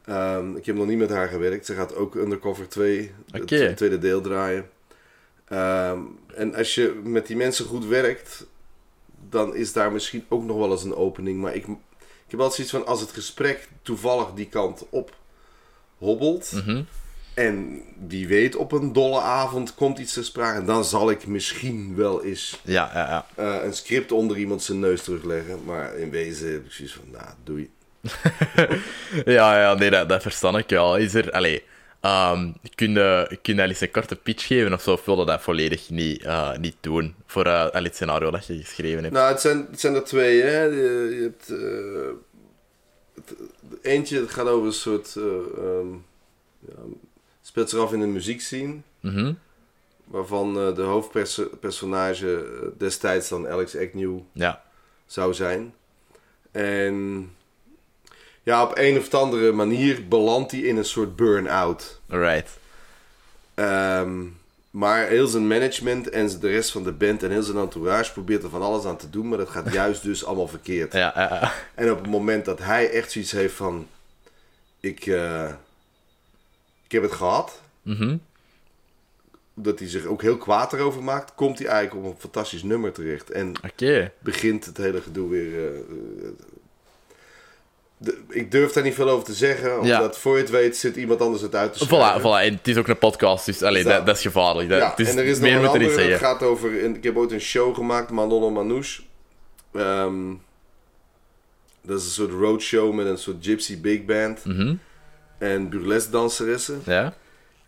Ehm, ik heb nog niet met haar gewerkt. Ze gaat ook Undercover 2, het Oké. tweede deel draaien. Ehm, en als je met die mensen goed werkt, dan is daar misschien ook nog wel eens een opening. Maar ik, ik heb altijd zoiets van, als het gesprek toevallig die kant op hobbelt... Mhm. En wie weet, op een dolle avond komt iets te sprake. En dan zal ik misschien wel eens ja, ja, ja. eh, een script onder iemand zijn neus terugleggen. Maar in wezen heb ik zoiets van, nou, doei. Ja, ja, nee, dat, dat versta ik wel. Is er, allee, ehm kun, je, kun je al eens een korte pitch geven of zo, of wil je dat volledig niet, eh, niet doen voor al het scenario dat je geschreven hebt? Nou, het zijn, het zijn er twee, hè. Je, je hebt... eh, het, eentje gaat over een soort... ehm, ja, speelt zich af in een muziekscene. Mhm. Waarvan de hoofdpersonage destijds dan Alex Agnew Ja, zou zijn. En ja, op een of andere manier belandt hij in een soort burn-out. alright. Ehm, maar heel zijn management en de rest van de band en heel zijn entourage probeert er van alles aan te doen, maar dat gaat juist dus allemaal verkeerd. Ja, ja, ja. En op het moment dat hij echt zoiets heeft van: ik, eh, ik heb het gehad, Mhm. dat hij zich ook heel kwaad erover maakt, komt hij eigenlijk op een fantastisch nummer terecht. En begint het hele gedoe weer. eh, ik durf daar niet veel over te zeggen, omdat voor je het weet zit iemand anders het uit te Voilà, schrijven. voilà. En het is ook een podcast, dus allee, Zo. dat, dat is gevaarlijk. Dat, Ja, het is, en er is nog meer een er niet andere, zeggen. gaat over... Ik heb ooit een show gemaakt, Manon en Manouche. Ehm, Dat is een soort roadshow met een soort gypsy big band Mhm. en burlesque danseressen. Ja?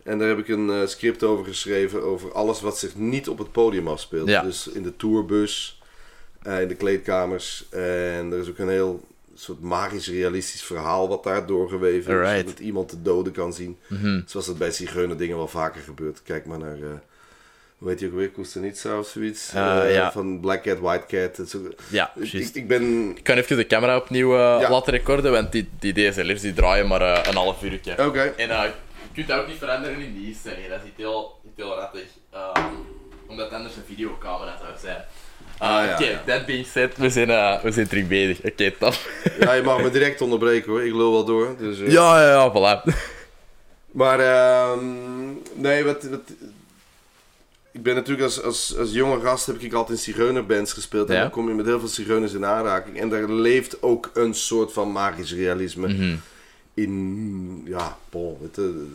En daar heb ik een eh, script over geschreven over alles wat zich niet op het podium afspeelt. Ja. Dus in de tourbus, eh, in de kleedkamers. En er is ook een heel soort magisch realistisch verhaal wat daar doorgeweven is. Alright. Zodat iemand de doden kan zien. Mhm. Zoals dat bij Zigeuner dingen wel vaker gebeurt. Kijk maar naar, eh, hoe heet die ook weer, Koestenitsa of zoiets. Eh, Eh, ja. Van Black Cat, White Cat. Dat Ja, ik, juist. ik ben... Ik kan even de camera opnieuw Ja. laten recorden, want die, die DSLR's die draaien maar een half uurtje. Oké. En je kunt dat ook niet veranderen in die instellingen, dat is niet heel, heel rattig. eh, omdat het anders een videocamera zou zijn. Ah, ja, Oké, ja. that being said, we zijn, eh, we zijn terug bezig. Oké, top. Ja, je mag me direct onderbreken hoor. Ik lul wel door. Dus, eh. ja, ja, ja, voilà. Maar ehm, nee, wat, wat, ik ben natuurlijk als, als, als jonge gast heb ik altijd in zigeunerbands gespeeld. En Ja. dan kom je met heel veel zigeuners in aanraking. En daar leeft ook een soort van magisch realisme Mhm. In. Ja, bon,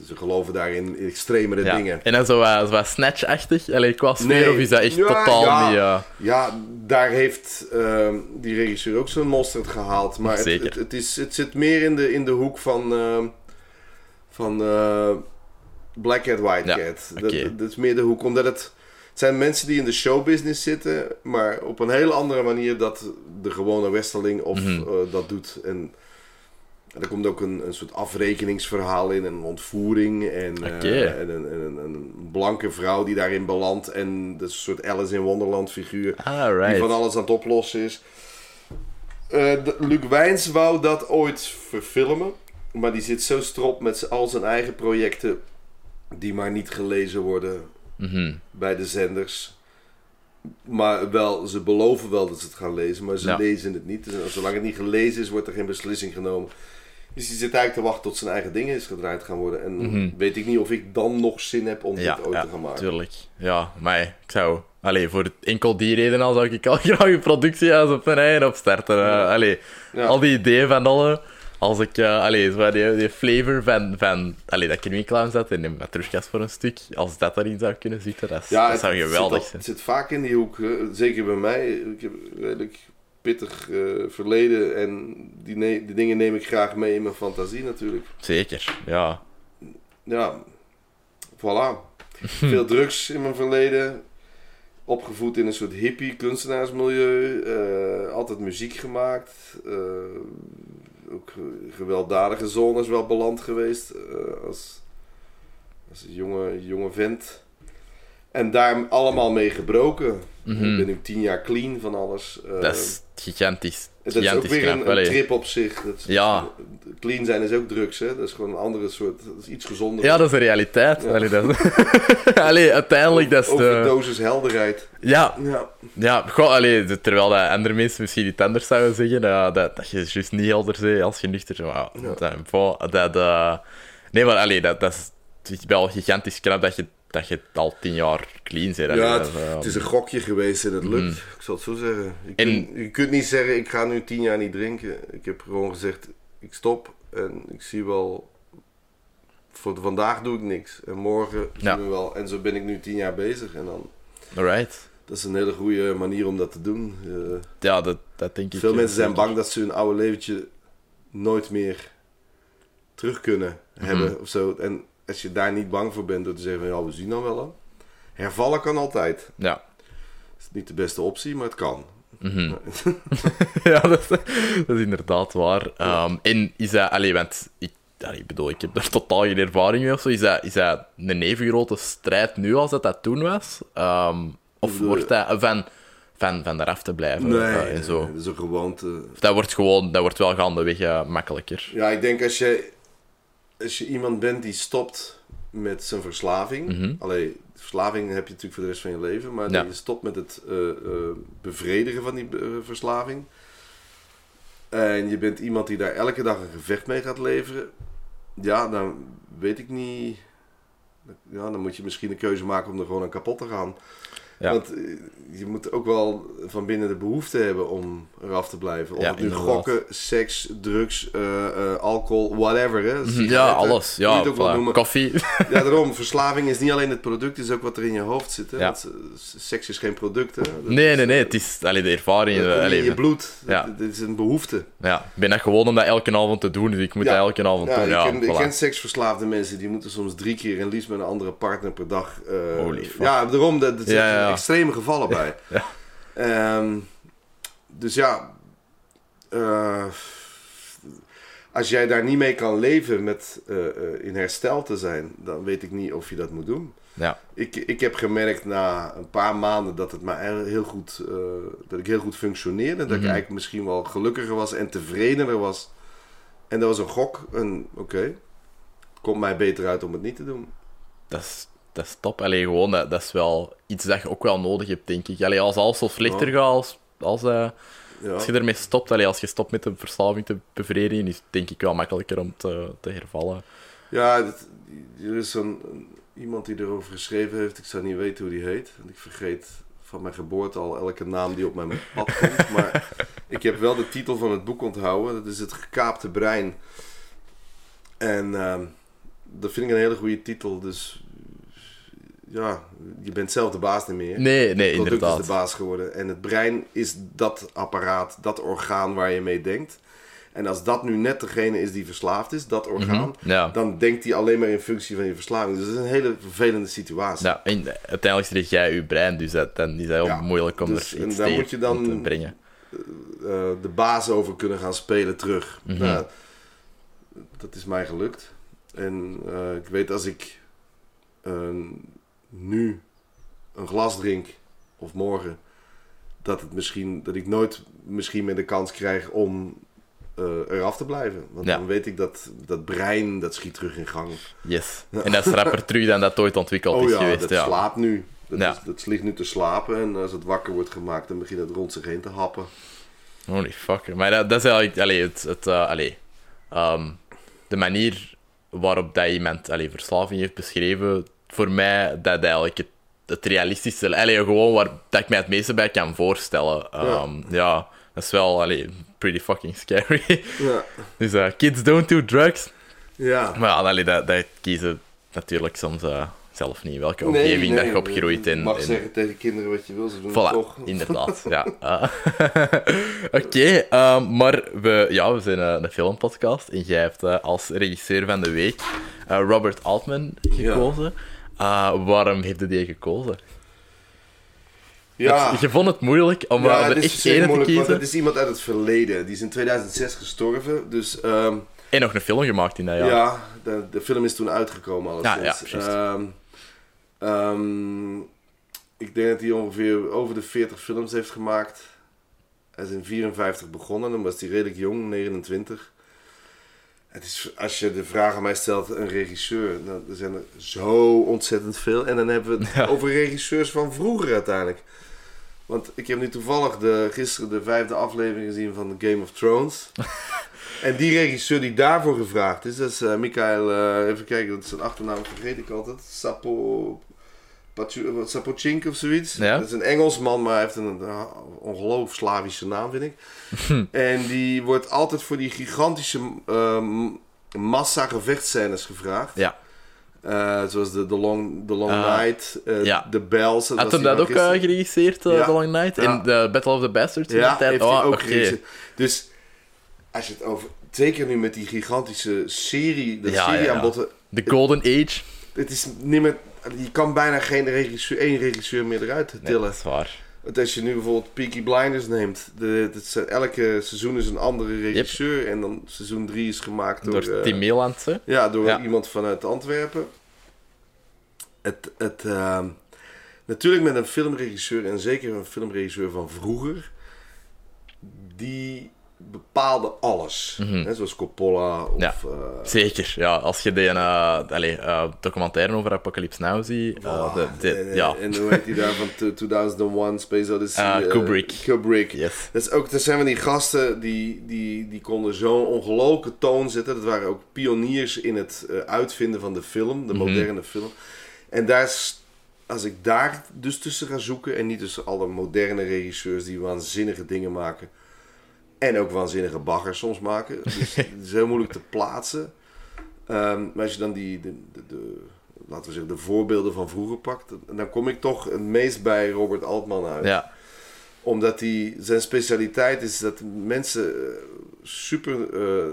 ze geloven daarin in extremere Ja. dingen. En dan zo, eh, zo snatch-achtig, Allee, qua sfeer, Nee. of is dat echt Ja, totaal ja. niet... Ja, daar heeft ehm, die regisseur ook zo'n mosterd gehaald. Maar het, het, het, is, het zit meer in de, in de hoek van, ehm, van eh, Black Cat, White Cat. Dat, is meer de hoek, omdat het, het zijn mensen die in de showbusiness zitten, maar op een hele andere manier dat de gewone westerling of Mhm. eh, dat doet. En er komt ook een, een soort afrekeningsverhaal in, en een ontvoering en, eh, en, een, en een, een blanke vrouw die daarin belandt. En dat is een soort Alice in Wonderland figuur Ah, die right. van alles aan het oplossen is. De- Luc Wijns wou dat ooit verfilmen, maar die zit zo strop met al zijn eigen projecten die maar niet gelezen worden Mhm. bij de zenders. Maar wel, ze beloven wel dat ze het gaan lezen, maar ze Ja. lezen het niet. Dus zolang het niet gelezen is, wordt er geen beslissing genomen. Dus die zit eigenlijk te wachten tot zijn eigen dingen is gedraaid gaan worden. En Mhm. weet ik niet of ik dan nog zin heb om Ja, dit ooit ja te gaan maken. tuurlijk. Ja, maar ik zou... Allee, voor enkel die reden al zou ik al graag een productiehuis op mijn eigen opstarten. eh. Allee, al die ideeën van alle... Als ik, eh allee, zo die, die flavor van, van allee, dat Kermie Clown zat en de Matrushkas voor een stuk, als dat erin zou kunnen zitten, dat, is- Ja, dat het- zou het geweldig zit, zijn. Het zit vaak in die hoek, zeker bij mij. Ik heb een redelijk pittig eh, verleden en die, die dingen neem ik graag mee in mijn fantasie natuurlijk. Zeker, ja. Ja, voilà. Veel drugs in mijn verleden. Opgevoed in een soort hippie kunstenaarsmilieu. eh, altijd muziek gemaakt. Ook ge- gewelddadige zones wel beland geweest eh, als, als een jonge, jonge vent. En daar allemaal mee gebroken. Mhm. Ik ben nu tien jaar clean van alles. eh, Dat is gigantisch. Dat is ook weer een, trip op zich. Dat is- Ja. Clean zijn is ook drugs, hè? Dat is gewoon een andere soort. Dat is iets gezonder. Ja, dat is de realiteit. Ja. Allee, dat allee, uiteindelijk, dat is de... Overdosis helderheid. Ja, Ja. Ja, goh, allee, terwijl dat andere mensen misschien iets anders zouden zeggen, dat, dat, dat je juist niet helder bent als je nuchter bent. Ja. dat, dat, nee, maar allee, dat, dat is wel gigantisch knap dat je, dat je al tien jaar clean. Allee, Ja, het, eh, het is een gokje geweest en het lukt. Mhm. Ik zal het zo zeggen. Je, En- kunt, je kunt niet zeggen, ik ga nu tien jaar niet drinken. Ik heb gewoon gezegd, ik stop en ik zie wel... Voor vandaag doe ik niks. En morgen Ja. zien we wel. En zo ben ik nu tien jaar bezig. En dan, Alright. dat is een hele goede manier om dat te doen. Eh, Ja, dat, dat denk ik. veel eh, mensen zijn bang dat ze hun oude leventje nooit meer terug kunnen hebben Mhm. of zo. En als je daar niet bang voor bent door te zeggen, van, ja, we zien dan wel. Hervallen kan altijd. Ja. Is niet de beste optie, maar het kan. Mhm. ja, dat is, dat is inderdaad waar. Ehm, en is dat, allee, want ik, allee, bedoel, ik heb er totaal geen ervaring mee of zo. Is dat, is dat een even grote strijd nu als dat dat toen was? Ehm, of wordt dat van, van, van eraf te blijven eh, en zo? dat is een gewoonte. Of dat wordt gewoon, dat wordt wel gaandeweg eh, makkelijker. Ja, ik denk als je, als je iemand bent die stopt met zijn verslaving. Allee, verslaving heb je natuurlijk voor de rest van je leven. Maar Ja. je stopt met het eh, eh, bevredigen van die eh, verslaving. En je bent iemand die daar elke dag een gevecht mee gaat leveren. Ja, dan weet ik niet. Ja, dan moet je misschien een keuze maken om er gewoon aan kapot te gaan. Ja. Want eh, je moet ook wel van binnen de behoefte hebben om eraf te blijven. Of Ja, het nu gokken, seks, drugs, eh, eh, alcohol, whatever. Hè. Mhm, Ja, alles. Ja, het ook voilà. noemen. koffie. Ja, daarom. Verslaving is niet alleen het product, het is ook wat er in je hoofd zit. Hè. Ja. Want, seks is geen product. Hè. Dat Nee, nee, nee. Het is allee, de ervaring. komt in je bloed. Ja. Dit is een behoefte. ja. Ik ben dat gewoon om dat elke avond te doen, dus ik moet dat elke avond doen. ik, Ja, ken, ik voilà. ken seksverslaafde mensen die moeten soms drie keer en liefst met een andere partner per dag. Holy fuck. Ja, daarom, dat, dat Ja, ja, extreme gevallen bij. Ja. Ehm, dus ja, eh, als jij daar niet mee kan leven met eh, eh, in herstel te zijn, dan weet ik niet of je dat moet doen. Ja. Ik, ik heb gemerkt na een paar maanden dat, het me eigenlijk heel goed, dat ik heel goed functioneerde. Dat ik Mhm. eigenlijk misschien wel gelukkiger was en tevredener was. En dat was een gok. En oké, het komt mij beter uit om het niet te doen. Dat is, dat is top. Allee, gewoon, dat, dat is wel iets dat je ook wel nodig hebt, denk ik. Allee, als alles zo slechter Ja. gaat, als, als, eh, Ja. als je ermee stopt, allee, als je stopt met de verslaving te bevredigen, is het denk ik wel makkelijker om te, te hervallen. Ja, dat- er is zo'n iemand die erover geschreven heeft. Ik zou niet weten hoe die heet. Want ik vergeet van mijn geboorte al elke naam die op mijn pad komt. Maar ik heb wel de titel van het boek onthouden. Dat is Het gekaapte brein. En ehm, dat vind ik een hele goede titel. Dus ja, je bent zelf de baas niet meer. Nee, nee, Het product inderdaad. is de baas geworden. En het brein is dat apparaat, dat orgaan waar je mee denkt. En als dat nu net degene is die verslaafd is, dat orgaan, Mhm, Ja. dan denkt hij alleen maar in functie van je verslaving. Dus dat is een hele vervelende situatie. Ja, en uiteindelijk zeg jij je brein, dus dat, dan is heel Ja, moeilijk om dus- er en iets daar moet je dan- te brengen. Eh, de baas over kunnen gaan spelen terug. Mhm. Nou, dat is mij gelukt. En eh, ik weet als ik eh, nu een glas drink, of morgen, dat, het misschien, dat ik nooit misschien meer de kans krijg om eh, eraf te blijven. Want Ja. dan weet ik dat dat brein, dat schiet terug in gang. Yes. En dat is rapper terug dan dat ooit ontwikkeld Oh is ja, geweest. dat ja. slaapt nu. Dat, is, dat ligt nu te slapen en als het wakker wordt gemaakt, dan begint het rond zich heen te happen. Holy fuck. Maar dat, dat is eigenlijk allee, het, het, allee, ehm, de manier waarop dat iemand allee, verslaving heeft beschreven, voor mij dat eigenlijk het, het realistische, allee, gewoon waar dat ik mij het meeste bij kan voorstellen. Ehm, ja. dat is wel allee, pretty fucking scary. Ja. dus eh, kids don't do drugs. Ja. Maar ja, allee, dat, dat kiezen natuurlijk soms eh, zelf niet. Welke omgeving dat je opgroeit in. Je mag in- zeggen tegen kinderen wat je wil, ze doen Voilà, het toch. inderdaad. Ja. Ah. Oké, ehm, maar we, ja, we zijn eh, een filmpodcast en jij hebt als regisseur van de week Robert Altman gekozen. Eh, waarom heeft je die gekozen? Ja, Je vond het moeilijk om ja er echt één te kiezen? het is iemand uit het verleden. Die is in 2006 gestorven, dus ehm, En nog een film gemaakt in dat ja, jaar. de, de film is toen uitgekomen Ja, alleszins. ja. Ehm, ehm, ik denk dat hij ongeveer over de 40 films heeft gemaakt. Hij is in 54 begonnen, dan was hij redelijk jong, 29. Het is, als je de vraag aan mij stelt, een regisseur, dan er zijn er zo ontzettend veel. En dan hebben we het Ja. over regisseurs van vroeger uiteindelijk. Want ik heb nu toevallig de, gisteren de vijfde aflevering gezien van Game of Thrones. en die regisseur die daarvoor gevraagd is, dat is eh Michael, eh, even kijken, dat is zijn achternaam vergeet ik altijd. Sapo, Sapochink of zoiets. Ja. Dat is een Engelsman, maar hij heeft een uh, ongelooflijk Slavische naam, vind ik. en die wordt altijd voor die gigantische ehm, massa gevechtscènes gevraagd. Ja. Eh, zoals de, the Long, the long Ah, Night, eh, ja. The Bells. Had was hem dat ook eh, geregisseerd, Ja. The Long Night? Ja. In de Battle of the Bastards? Ja, tijd? heeft hij Oh, ook geregisseerd. Dus als je het over... Zeker nu met die gigantische serie, de serie. The Golden Age. Het is niet meer... Je kan bijna geen regisseur, één regisseur meer eruit Nee, tillen. dat is waar. Want als je nu bijvoorbeeld Peaky Blinders neemt, de, zijn- elke seizoen is een andere regisseur. En dan seizoen 3 is gemaakt door, Door eh, Tim Meeland, ja, door Ja. iemand vanuit Antwerpen. Het, het, ehm, natuurlijk met een filmregisseur, en zeker een filmregisseur van vroeger, die bepaalde alles. Mhm. Hè, zoals Coppola of... Ja. eh, Zeker, ja. Als je de uh, allee, eh, documentaire over Apocalypse Now ziet, eh, voilà. de, de- en, ja, en hoe heet die daar van t- 2001 Space Odyssey? Eh, Kubrick. Kubrick. yes. Dat, is ook, dat zijn van die gasten die, die, die konden zo'n ongelooflijke toon zetten. Dat waren ook pioniers in het eh, uitvinden van de film, de Mhm. moderne film. En daar s- als ik daar dus tussen ga zoeken en niet tussen alle moderne regisseurs die waanzinnige dingen maken en ook waanzinnige baggers soms maken. Dus het is heel moeilijk te plaatsen. Ehm, maar als je dan die, de, de, de- laten we zeggen, de voorbeelden van vroeger pakt, dan kom ik toch het meest bij Robert Altman uit Ja, omdat hij, zijn specialiteit is dat mensen eh, super eh,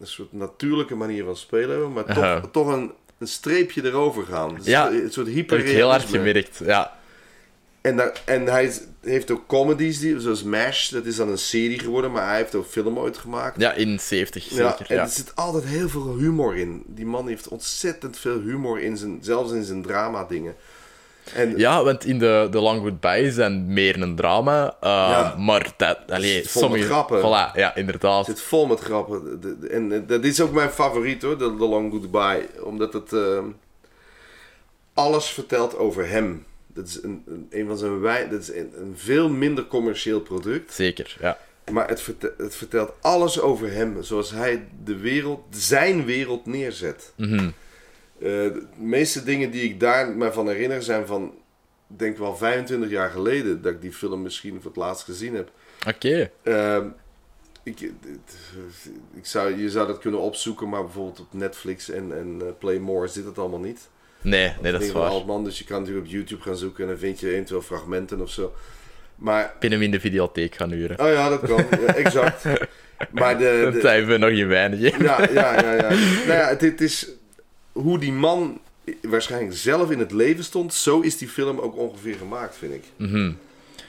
een soort natuurlijke manier van spelen hebben, maar toch, toch een, een streepje erover gaan. Dus Ja, een soort ik heel hard hyperrealisme. gemerkt. Ja, En, en hij heeft ook comedies, die, zoals MASH, dat is dan een serie geworden, maar hij heeft ook film ooit gemaakt. ja in 70 Ja, zeker. en Ja, er zit altijd heel veel humor in. Die man heeft ontzettend veel humor in zijn, zelfs in zijn drama dingen. En Ja, want in de, de Long Goodbye zijn meer een drama. uh, Ja. Maar dat, allee, Het vol met grappen. Voilà, ja, inderdaad. Het zit vol met grappen. De- de- En eh, dat is ook mijn favoriet hoor, The, The Long Goodbye. Omdat het ehm, alles vertelt over hem. Dat is een, een, een van zijn wij, dat is een, een veel minder commercieel product. Zeker, ja. Maar het, verte- het vertelt alles over hem. Zoals hij de wereld, zijn wereld neerzet. Mhm. Eh, de meeste dingen die ik daar me van herinner zijn van, denk wel 25 jaar geleden dat ik die film misschien voor het laatst gezien heb. Oké. Ehm, ik, ik zou, je zou dat kunnen opzoeken, maar bijvoorbeeld op Netflix en, en eh, Play More zit het allemaal niet. Nee, nee, dat is waar. Altman, dus je kan natuurlijk op YouTube gaan zoeken en dan vind je eventueel fragmenten of zo. Maar, hem in de videotheek gaan huren. oh ja, dat kan, ja, exact. Maar de, Dat de, we nog in weinig. ja, ja, ja, ja. Nou ja, het, het is hoe die man waarschijnlijk zelf in het leven stond, zo is die film ook ongeveer gemaakt, vind ik. Mhm.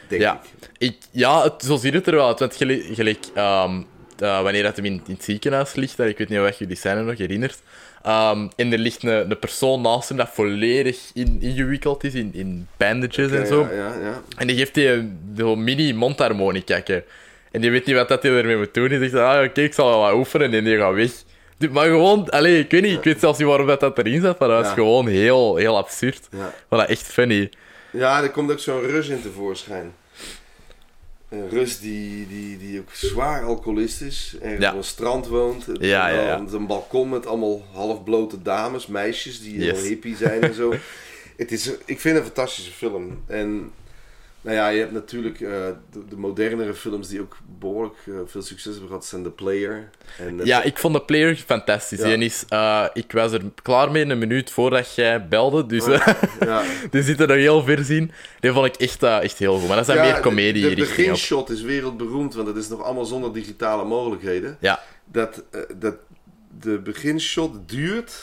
Denk Ja. ik. Ik, ja, het, zo ziet het er wel uit. Want gelijk, gelijk, ehm, eh, wanneer dat hem in, in het ziekenhuis ligt, ik weet niet of je die scène nog herinnert, ehm, en er ligt een, een persoon naast hem dat volledig in, ingewikkeld is, in, in bandages en zo. Ja, ja, ja. En die geeft die een mini mondharmonica. En die weet niet wat dat hij ermee moet doen. Die zegt, ah, oké, ik zal wel wat oefenen en die gaat weg. Maar gewoon, allez, ik weet niet, ik weet zelfs niet waarom dat, dat erin zat, maar dat is gewoon heel, heel absurd. ja. Voilà, echt funny. Ja, er komt ook zo'n Rus in tevoorschijn. Een Rus die, die, die ook zwaar alcoholist is. En Ja. op een strand woont. Ja, Een balkon met allemaal halfblote dames, meisjes die Yes. heel hippie zijn en zo. Het is, ik vind het een fantastische film. En nou ja, je hebt natuurlijk eh, de, de modernere films die ook behoorlijk eh, veel succes hebben gehad, zijn The Player. En, eh, Ja, ik vond de player fantastisch. Ja. Ik was er klaar mee een minuut voordat jij belde, dus Oh, ja. die zit er nog heel ver zien. Die vond ik echt, echt heel goed. Maar dat zijn Ja, meer comedie De, de beginshot is wereldberoemd, want het is nog allemaal zonder digitale mogelijkheden. Ja, dat, dat de beginshot duurt,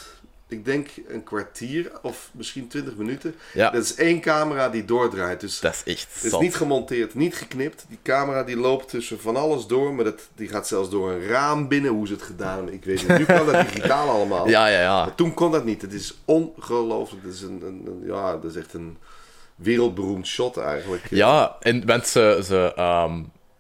ik denk een kwartier of misschien 20 minuten. ja. Dat is één camera die doordraait. Dus dat is echt het is niet gemonteerd, niet geknipt. Die camera die loopt tussen van alles door, maar dat, die gaat zelfs door een raam binnen. Hoe ze het gedaan ik weet niet. Nu kan dat digitaal allemaal. Ja, ja, ja. Maar toen kon dat niet. Het is ongelooflijk. Het is een, een, een- ja, dat is echt een wereldberoemd shot eigenlijk. Ja, en want ze, ze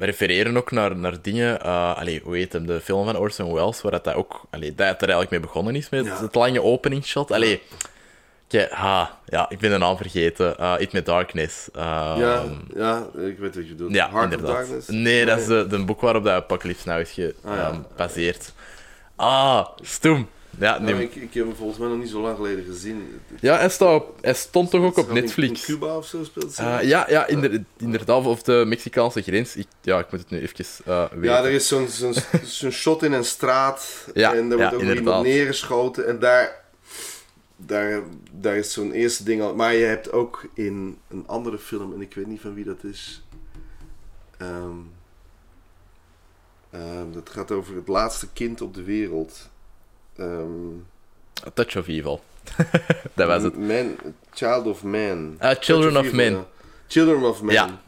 ehm, refereren ook naar, naar dingen. eh allee, hoe heet hem? De film van Orson Welles, waar dat, dat ook. Allee, dat er eigenlijk mee begonnen is met Ja. het lange openingsshot. Allee, kijk, ha, ja, ik ben de naam vergeten. Uh, It Me Darkness. Ehm, ja, ja, ik weet wat je bedoelt. ja, Heart inderdaad. of Darkness? Nee, dat is de, de boek waarop dat Apocalypse nou is Ah, ja. gebaseerd. ah, stoem. Ja, nee. ik, ik heb hem volgens mij nog niet zo lang geleden gezien. ja hij, staat hij stond toch ook op Netflix. In Cuba of zo speelt ze? Eh, ja, ja inder- inderdaad, of de Mexicaanse grens. Ik, ja, ik moet het nu even eh weten. Ja, er is zo'n zo'n shot in een straat. Ja, en er wordt ja, ook iemand neergeschoten. En daar, daar, daar is zo'n eerste ding al. Maar je hebt ook in een andere film, en ik weet niet van wie dat is. Ehm, dat gaat over het laatste kind op de wereld. Ehm, A Touch of Evil. dat was het. Man, Child of Man. Ah, Children of Evil, Men. ja. Children of Man. Ja,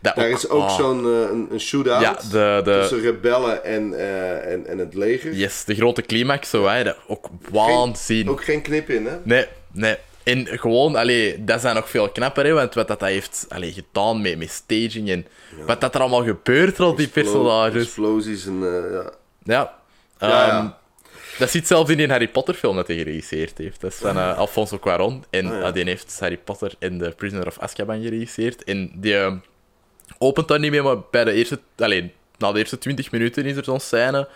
Dat Daar is ook oh. zo'n eh, een, een shootout Ja, de, de, tussen rebellen en, eh, en, en het leger. yes, de grote climax, zo, hè. Dat, ook waanzin. Ook geen knip in, hè? Nee, nee. En gewoon, allee, dat zijn nog veel knapper, hè, want wat dat, dat heeft allee, gedaan met, met staging en wat dat er allemaal gebeurt rond die personages. Explosies en eh, ja. Ja. Ja, Ehm, ja. Dat zit zelfs in die Harry Potter film dat hij geregisseerd heeft. Dat is van eh, Alfonso Cuarón. En Ah, ja. eh, die heeft Harry Potter en The Prisoner of Azkaban geregisseerd. En die eh, opent daar niet mee, maar bij de eerste... Alleen, na de eerste 20 minuten is er zo'n scène...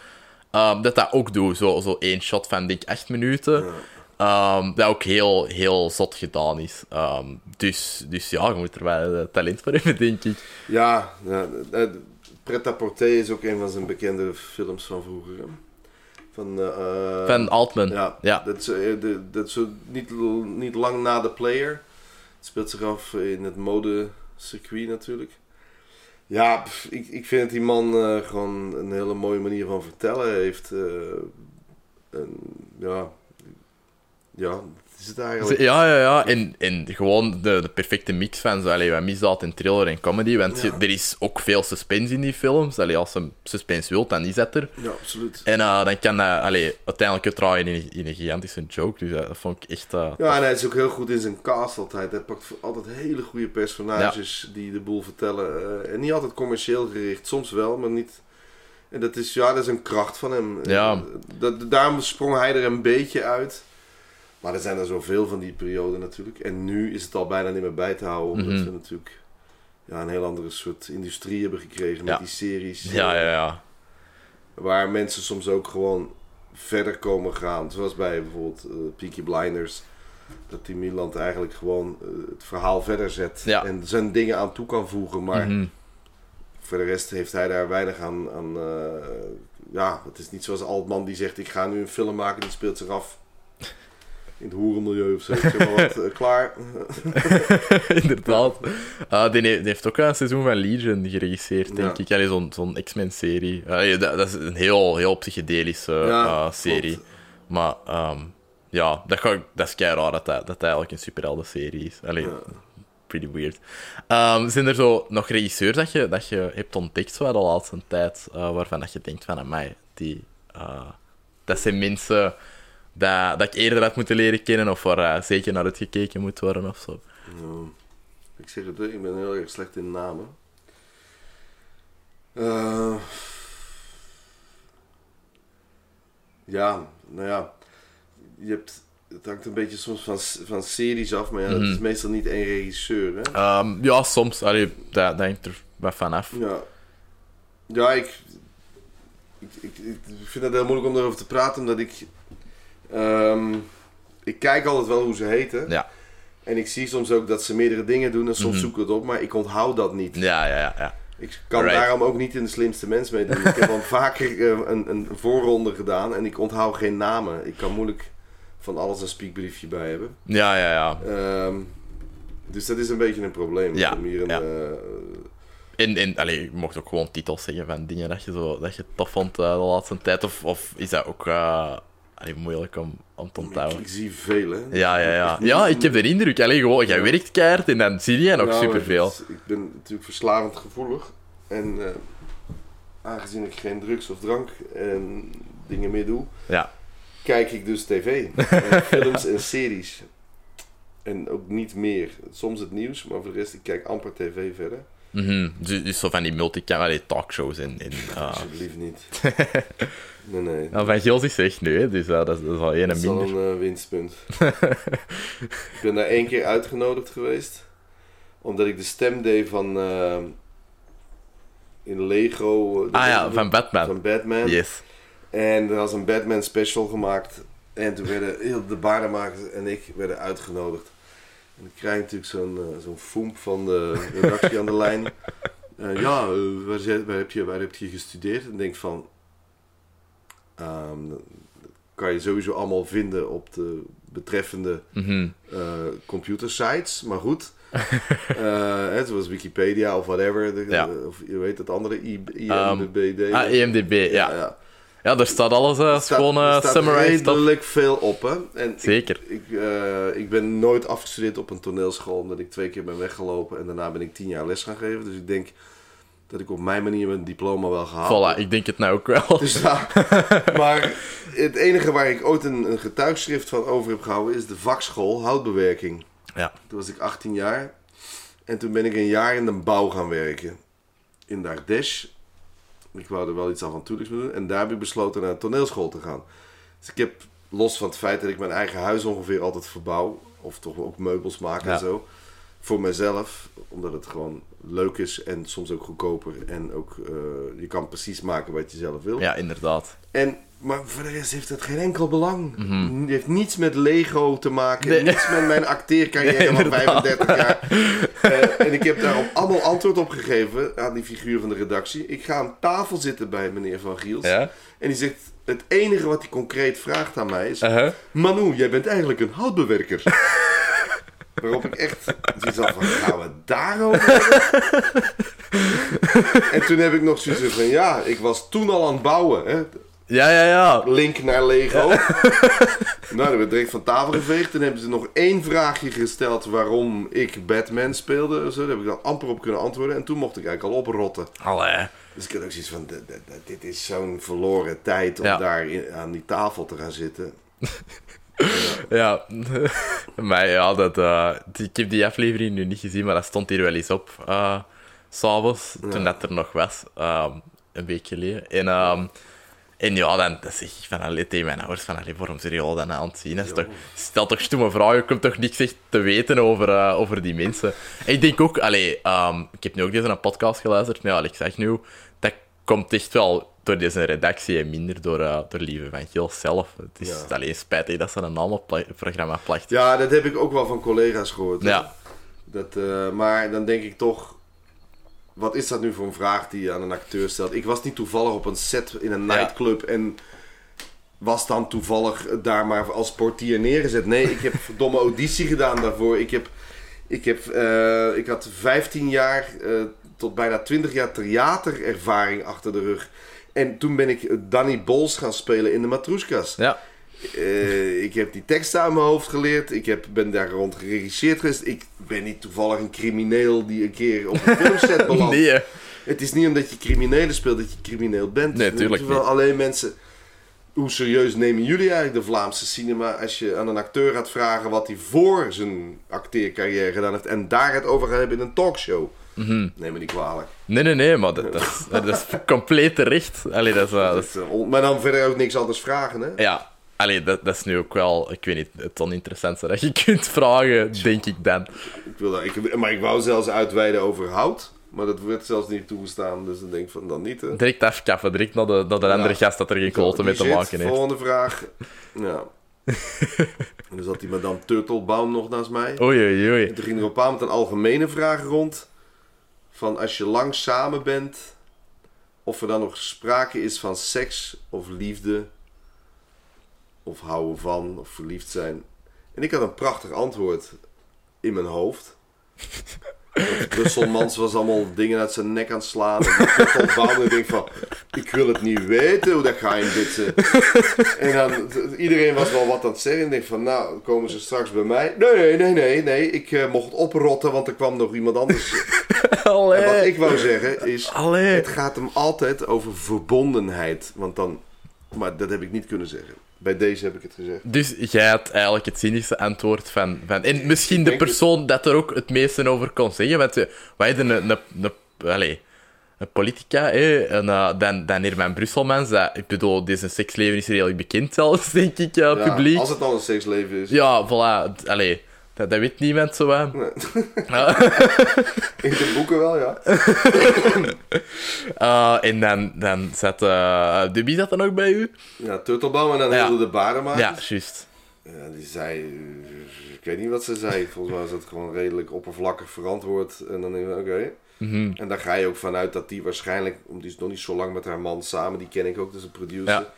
ehm, dat dat ook doet. Zo, zo één shot van, denk ik, 8 minuten. Ehm, dat ook heel, heel zot gedaan is. Ehm, dus, dus ja, je moet er wel eh, talent voor hebben, denk ik. Ja, ja eh, Pret-à-Porter is ook een van zijn bekende films van vroeger. Van, eh, Van Altman. Ja, Ja. Dat, is, eh, de, dat is zo niet, niet lang na de player. Het speelt zich af in het modecircuit natuurlijk. Ja, pff, ik, ik vind dat die man eh, gewoon een hele mooie manier van vertellen heeft. en, ja, ja, is het eigenlijk. Ja, ja, ja. En, en gewoon de, de perfecte mix van zo, allee, wat misdaad en thriller en comedy. Want je- er is ook veel suspense in die films. Allee, als je suspense wilt, dan is dat er. Ja, absoluut. En eh, dan kan dat allee, uiteindelijk uitdraaien in, in een gigantische joke. Dus eh, dat vond ik echt... eh, Ja, en hij is ook heel goed in zijn cast altijd. Hij pakt altijd hele goede personages die de boel vertellen. en niet altijd commercieel gericht, soms wel, maar niet. En dat is, ja, dat is een kracht van hem. Ja. Dat, daarom sprong hij er een beetje uit. Maar er zijn er zoveel van die periode natuurlijk. En nu is het al bijna niet meer bij te houden. Omdat Mhm. we natuurlijk ja, een heel andere soort industrie hebben gekregen met Ja. die series. ja, ja, ja. Waar mensen soms ook gewoon verder komen gaan. Zoals bij bijvoorbeeld eh, Peaky Blinders. Dat die Milan eigenlijk gewoon eh, het verhaal verder zet. Ja. En zijn dingen aan toe kan voegen. Maar Mhm. voor de rest heeft hij daar weinig aan. aan eh, ja, het is niet zoals Altman die zegt: Ik ga nu een film maken die speelt zich af. In het hoerenmilieu of zo. Ik zeg maar wat, eh, klaar. Inderdaad. Ah, die, he- die heeft ook een seizoen van Legion geregisseerd, denk Ja. ik. Zo'n zo'n X-Men-serie. Dat, dat is een heel, heel psychedelische Ja, eh, serie. klopt. Maar ehm, ja, dat, ga, dat is kei raar dat dat, eigenlijk een superhelden-serie is. Allee, Ja. pretty weird. Ehm, zijn er zo nog regisseurs dat je, dat je hebt ontdekt zo de laatste tijd, eh, waarvan dat je denkt van, mij die... eh, dat zijn mensen dat, dat ik eerder had moeten leren kennen, of waar eh, zeker naar uitgekeken moet worden, of zo. Ik zeg het, ik ben heel erg slecht in namen. Eh, ja, nou ja. Je hebt, het hangt een beetje soms van, van series af, maar ja, het is Mhm. meestal niet één regisseur. Hè? Ehm, ja, soms. Allee, dat, dat hangt er wat van af. Ja, ja ik, ik, ik, ik vind het heel moeilijk om erover te praten, omdat ik. Ehm, ik kijk altijd wel hoe ze heten. Ja. En ik zie soms ook dat ze meerdere dingen doen en soms Mhm. zoek ik het op, maar ik onthoud dat niet. Ja, ja, ja. ja. Ik kan Right. daarom ook niet in de slimste mens meedoen. ik heb al vaker eh, een, een voorronde gedaan en ik onthoud geen namen. Ik kan moeilijk van alles een speakbriefje bij hebben. Ja, ja, ja. Ehm, dus dat is een beetje een probleem. Ja, Om hier een, ja. eh, En, en allee, je mocht ook gewoon titels zeggen van dingen dat je, zo, dat je tof vond eh, de laatste tijd. Of, of is dat ook allee, moeilijk om, om te ik, onthouden? ik zie veel, hè. Ja, ja, ja. Ja, ik heb de indruk. Allee, gewoon, jij werkt keihard en dan zie je nog Nou, superveel. het- Ik ben natuurlijk verslavend gevoelig. En eh, aangezien ik geen drugs of drank en dingen meer doe, Ja. kijk ik dus tv. En films en series. En ook niet meer. Soms het nieuws, maar voor de rest, ik kijk amper tv verder. Mhm. Dus, dus zo van die multicam, allee, talkshows en... en eh, Alsjeblieft niet. Nee, nee. ja, van Gils is echt nu, hè, dus eh, dat, is, dat is al één Dat is al een eh, winstpunt. ik ben daar één keer uitgenodigd geweest. Omdat ik de stem deed van... eh, in Lego... eh, Ah ja, van Batman. Van Batman. Yes. En er was een Batman special gemaakt. En toen werden heel de baardenmakers en ik werden uitgenodigd. En ik krijg natuurlijk zo'n eh, zo'n foemp van de redactie aan de lijn. Eh, ja, waar, waar, heb je, waar heb je gestudeerd? En denk van... ehm, dat kan je sowieso allemaal vinden op de betreffende Mhm. eh computersites. Maar goed. Eh, hè, zoals Wikipedia of whatever. De, Ja. Of je weet het andere, I- Ehm, IMDb. Ah, ja. Ja, daar staat alles Er staat- gewoon er eh staat redelijk veel op, hè. En Zeker. Ik, ik, eh, ik ben nooit afgestudeerd op een toneelschool, omdat ik twee keer ben weggelopen. En daarna ben ik tien jaar les gaan geven. Dus ik denk dat ik op mijn manier mijn diploma wel gehaald Voilà, ik denk het nou ook wel. Dus ja, maar het enige waar ik ooit een, een getuigschrift van over heb gehouden is de vakschool houtbewerking. Ja. Toen was ik 18 jaar. En toen ben ik een jaar in de bouw gaan werken. In de Ardèche. Ik wou er wel iets avontuurlijks mee doen. En daar heb ik besloten naar een toneelschool te gaan. Dus ik heb, los van het feit dat ik mijn eigen huis ongeveer altijd verbouw. Of toch ook meubels maak Ja. en zo. Voor mezelf, omdat het gewoon leuk is en soms ook goedkoper. En ook, eh, je kan precies maken wat je zelf wil. Ja, inderdaad. En, maar voor de rest heeft het geen enkel belang. Het heeft niets met Lego te maken. Nee. Niets met mijn acteercarrière Nee, van inderdaad. 35 jaar. Eh, en ik heb daarop allemaal antwoord op gegeven aan die figuur van de redactie. Ik ga aan tafel zitten bij meneer Van Giels. Ja? En die zegt, het enige wat hij concreet vraagt aan mij is... Uh-huh. Manu, jij bent eigenlijk een houtbewerker. Waarop ik echt zoiets had van, gaan we daarover hebben? en toen heb ik nog zoiets van, ja, ik was toen al aan het bouwen. Hè? Ja, ja, ja. Link naar Lego. nou, we direct van tafel geveegd. Toen hebben ze nog één vraagje gesteld waarom ik Batman speelde. Zo, daar heb ik dan amper op kunnen antwoorden. En toen mocht ik eigenlijk al oprotten. Allee. Dus ik had ook zoiets van, "D- d- d- dit is zo'n verloren tijd om Ja. daar in- aan die tafel te gaan zitten. Ja, maar ja, dat, eh, die- ik heb die aflevering nu niet gezien, maar dat stond hier wel eens op. eh S'avonds, toen dat er nog was, ehm, een week geleden. En, ehm, en ja, dan, zeg ik van, allee, tegen mijn ouders van, allee, waarom zijn jullie dan aan het zien? Dat is toch, stel toch stomme vragen, je komt toch niks echt te weten over, eh, over die mensen. En ik denk ook, allee, ehm, ik heb nu ook deze een podcast geluisterd, maar ja, ik zeg nu, dat komt echt wel door deze redactie en minder door, eh, door Lieve van Giel zelf. Het is Ja. alleen spijtig dat ze een naam op het programma plakt. Ja, dat heb ik ook wel van collega's gehoord. hè. Ja. Dat, eh, maar dan denk ik toch, wat is dat nu voor een vraag die je aan een acteur stelt? Ik was niet toevallig op een set in een Ja. nightclub en was dan toevallig daar maar als portier neergezet. Nee, ik heb verdomme auditie gedaan daarvoor. Ik, heb, ik, heb, eh, ik had 15 jaar tot bijna 20 jaar theaterervaring achter de rug. En toen ben ik Danny Bols gaan spelen in de Matroeskas. Ja. Eh, ik heb die teksten uit mijn hoofd geleerd. Ik heb, ben daar rond geregisseerd geweest. Ik ben niet toevallig een crimineel die een keer op een filmset belandt. Nee, hè. Het is niet omdat je criminelen speelt dat je crimineel bent. Nee, tuurlijk Terwijl niet. alleen mensen... Hoe serieus nemen jullie eigenlijk de Vlaamse cinema als je aan een acteur gaat vragen wat hij voor zijn acteercarrière gedaan heeft en daar het over gaat hebben in een talkshow? Mhm. Neem me niet kwalijk. Nee, nee, nee, maar dat, dat, is, dat is compleet terecht. Allee, dat is, dat is- eh, maar dan verder ook niks anders vragen, hè? ja, allee, dat, dat is nu ook wel, ik weet niet, het oninteressantste dat je kunt vragen, denk ik dan. Ik wil dat, ik, maar ik wou zelfs uitweiden over hout. Maar dat werd zelfs niet toegestaan. Dus dan denk ik van dan niet. Hè. Direct afkaffen, direct naar de, naar de andere gast dat er geen kloten mee te shit. maken heeft. Volgende vraag. Ja. en dan zat die madame Turtelbaum nog naast mij. Oei, oei, oei. En toen ging er op een moment een algemene vraag rond. Van als je lang samen bent, of er dan nog sprake is van seks of liefde. Of houden van, of verliefd zijn. En ik had een prachtig antwoord in mijn hoofd. Brusselmans was allemaal dingen uit zijn nek aan het slaan. En ik denk van, ik wil het niet weten hoe dat ga je dit. En dan, iedereen was wel wat aan het zeggen. En ik denk van, nou, komen ze straks bij mij? Nee, nee, nee, nee, nee. Ik eh, mocht oprotten, want er kwam nog iemand anders. En wat Allee. ik wou zeggen is, Allee. het gaat hem altijd over verbondenheid. Want dan, maar dat heb ik niet kunnen zeggen. Bij deze heb ik het gezegd. Dus jij had eigenlijk het cynische antwoord van... van en misschien de het- persoon dat er ook het meeste over kon zeggen. Want eh, wij hadden een, een, een, allee, een politica, hè, en, eh, dan, dan Herman Brusselmans. Dat, ik bedoel, deze seksleven is redelijk bekend zelfs, denk ik, eh, Ja, publiek. Als het al een seksleven is. Ja, voilà. Allee, dat, dat weet niemand zo. Nee. Ja. In de boeken wel, ja. Eh, en dan, dan zat... de wie zat er nog bij u? Ja, Turtelbaum en dan Ja. De Baardenmaker. Ja, juist. Ja, die zei, eh, ik weet niet wat ze zei. Volgens mij was het gewoon redelijk oppervlakkig verantwoord. En dan denk ik, oké. Mhm. En daar ga je ook vanuit dat die waarschijnlijk, die is nog niet zo lang met haar man samen, die ken ik ook, dus een producer. Ja.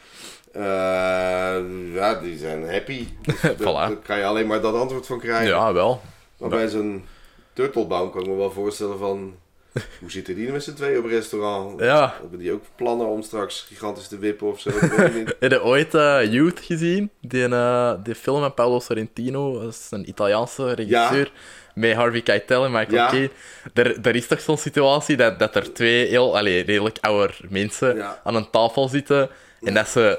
Eh, ja, die zijn happy. Dus daar- Voilà. Daar kan je alleen maar dat antwoord van krijgen. Ja, wel. Maar bij zo'n turtelbaum kan ik me wel voorstellen van, hoe zitten die met z'n twee op restaurant? Ja. Hebben die ook plannen om straks gigantisch te wippen of zo? Heb je ooit eh, Youth gezien? Die, eh, die film van Paolo Sorrentino. Dat is een Italiaanse regisseur. Met Harvey Keitel en Michael Ja. Daar is toch zo'n situatie dat, dat er twee heel, allee, redelijk oude mensen Ja. aan een tafel zitten. En dat ze,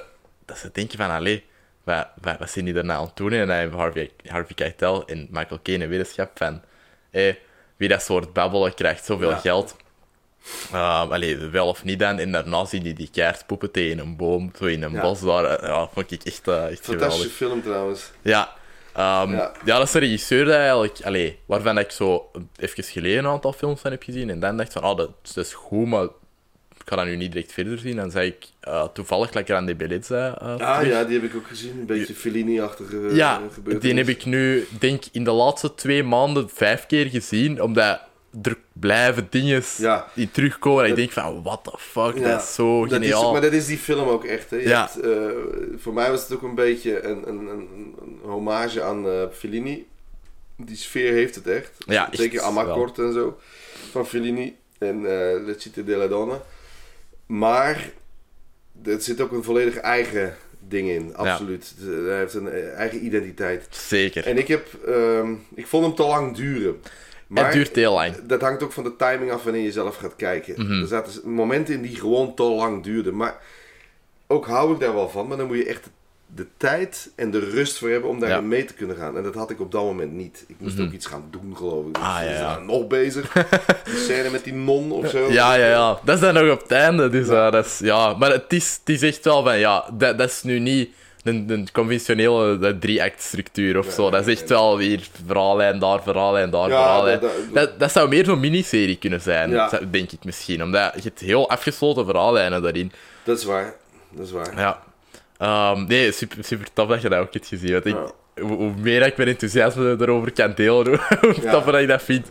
dat ze denken van, allee, wat, wat, wat zijn die daarna aan het doen? En dan hebben Harvey, Harvey Keitel en Michael Caine wetenschap van... eh, wie dat soort babbelen krijgt zoveel Ja. geld. Uh, allee, wel of niet dan. En daarna zien die die kaartpoepen tegen een boom, zo in een Ja. bos daar. Ja, vond ik echt, eh, echt Fantastische geweldig. film trouwens. Ja, Ehm, Ja. ja. dat is een regisseur die eigenlijk, allee, waarvan ik zo even geleden een aantal films van heb gezien. En dan dacht van, ah, dat, dat is goed, maar ik ga dat nu niet direct verder zien. Dan zei ik eh, toevallig lekker aan de Bellezza. eh, Ah ja, die heb ik ook gezien. Een beetje Fellini-achtige eh, Ja, die heb ik nu, denk in de laatste twee maanden vijf keer gezien, omdat er blijven dingen Ja. die terugkomen. En ik denk van, what the fuck, Ja, dat is zo Dat is, geniaal. maar dat is die film ook echt. Hè. Je Ja. hebt, voor mij was het ook een beetje een, een, een, een hommage aan Fellini. Die sfeer heeft het echt. Ja, Zeker. Amarcord en zo. Van Fellini. En eh Le Città della Donna. Maar er zit ook een volledig eigen ding in. Absoluut. Hij heeft een eh, eigen identiteit. Zeker. En ik heb... ehm, ik vond hem te lang duren. Maar het duurt heel lang. dat hangt ook van de timing af wanneer je zelf gaat kijken. Mhm. Er zaten momenten in die gewoon te lang duurden. Maar ook hou ik daar wel van. Maar dan moet je echt de tijd en de rust voor hebben om daarin Ja. Mhm. mee te kunnen gaan. En dat had ik op dat moment niet. Ik moest ook iets gaan doen, geloof ik. Dus Ah, ja, ja. nog bezig. Die scène met die non of zo. Ja, ja, ja. Dat is dan nog op het einde. Dus, Ja. dat is, ja. Maar het is, het is echt wel van, ja, dat, dat is nu niet een, een conventionele drie-act structuur of zo. Dat is echt wel weer verhaallijn, daar verhaallijn, daar verhaallijn. dat- Dat, dat- dat, zou meer zo'n miniserie kunnen zijn, denk ik misschien. Omdat je hebt heel afgesloten verhaallijnen daarin. Dat is waar. Dat is waar. Ja. Ehm, nee, super, super tof dat je dat ook hebt gezien. Want ik, Ja. hoe, hoe meer ik mijn enthousiasme erover kan delen, hoe, hoe Ja. toffer dat ik dat vind.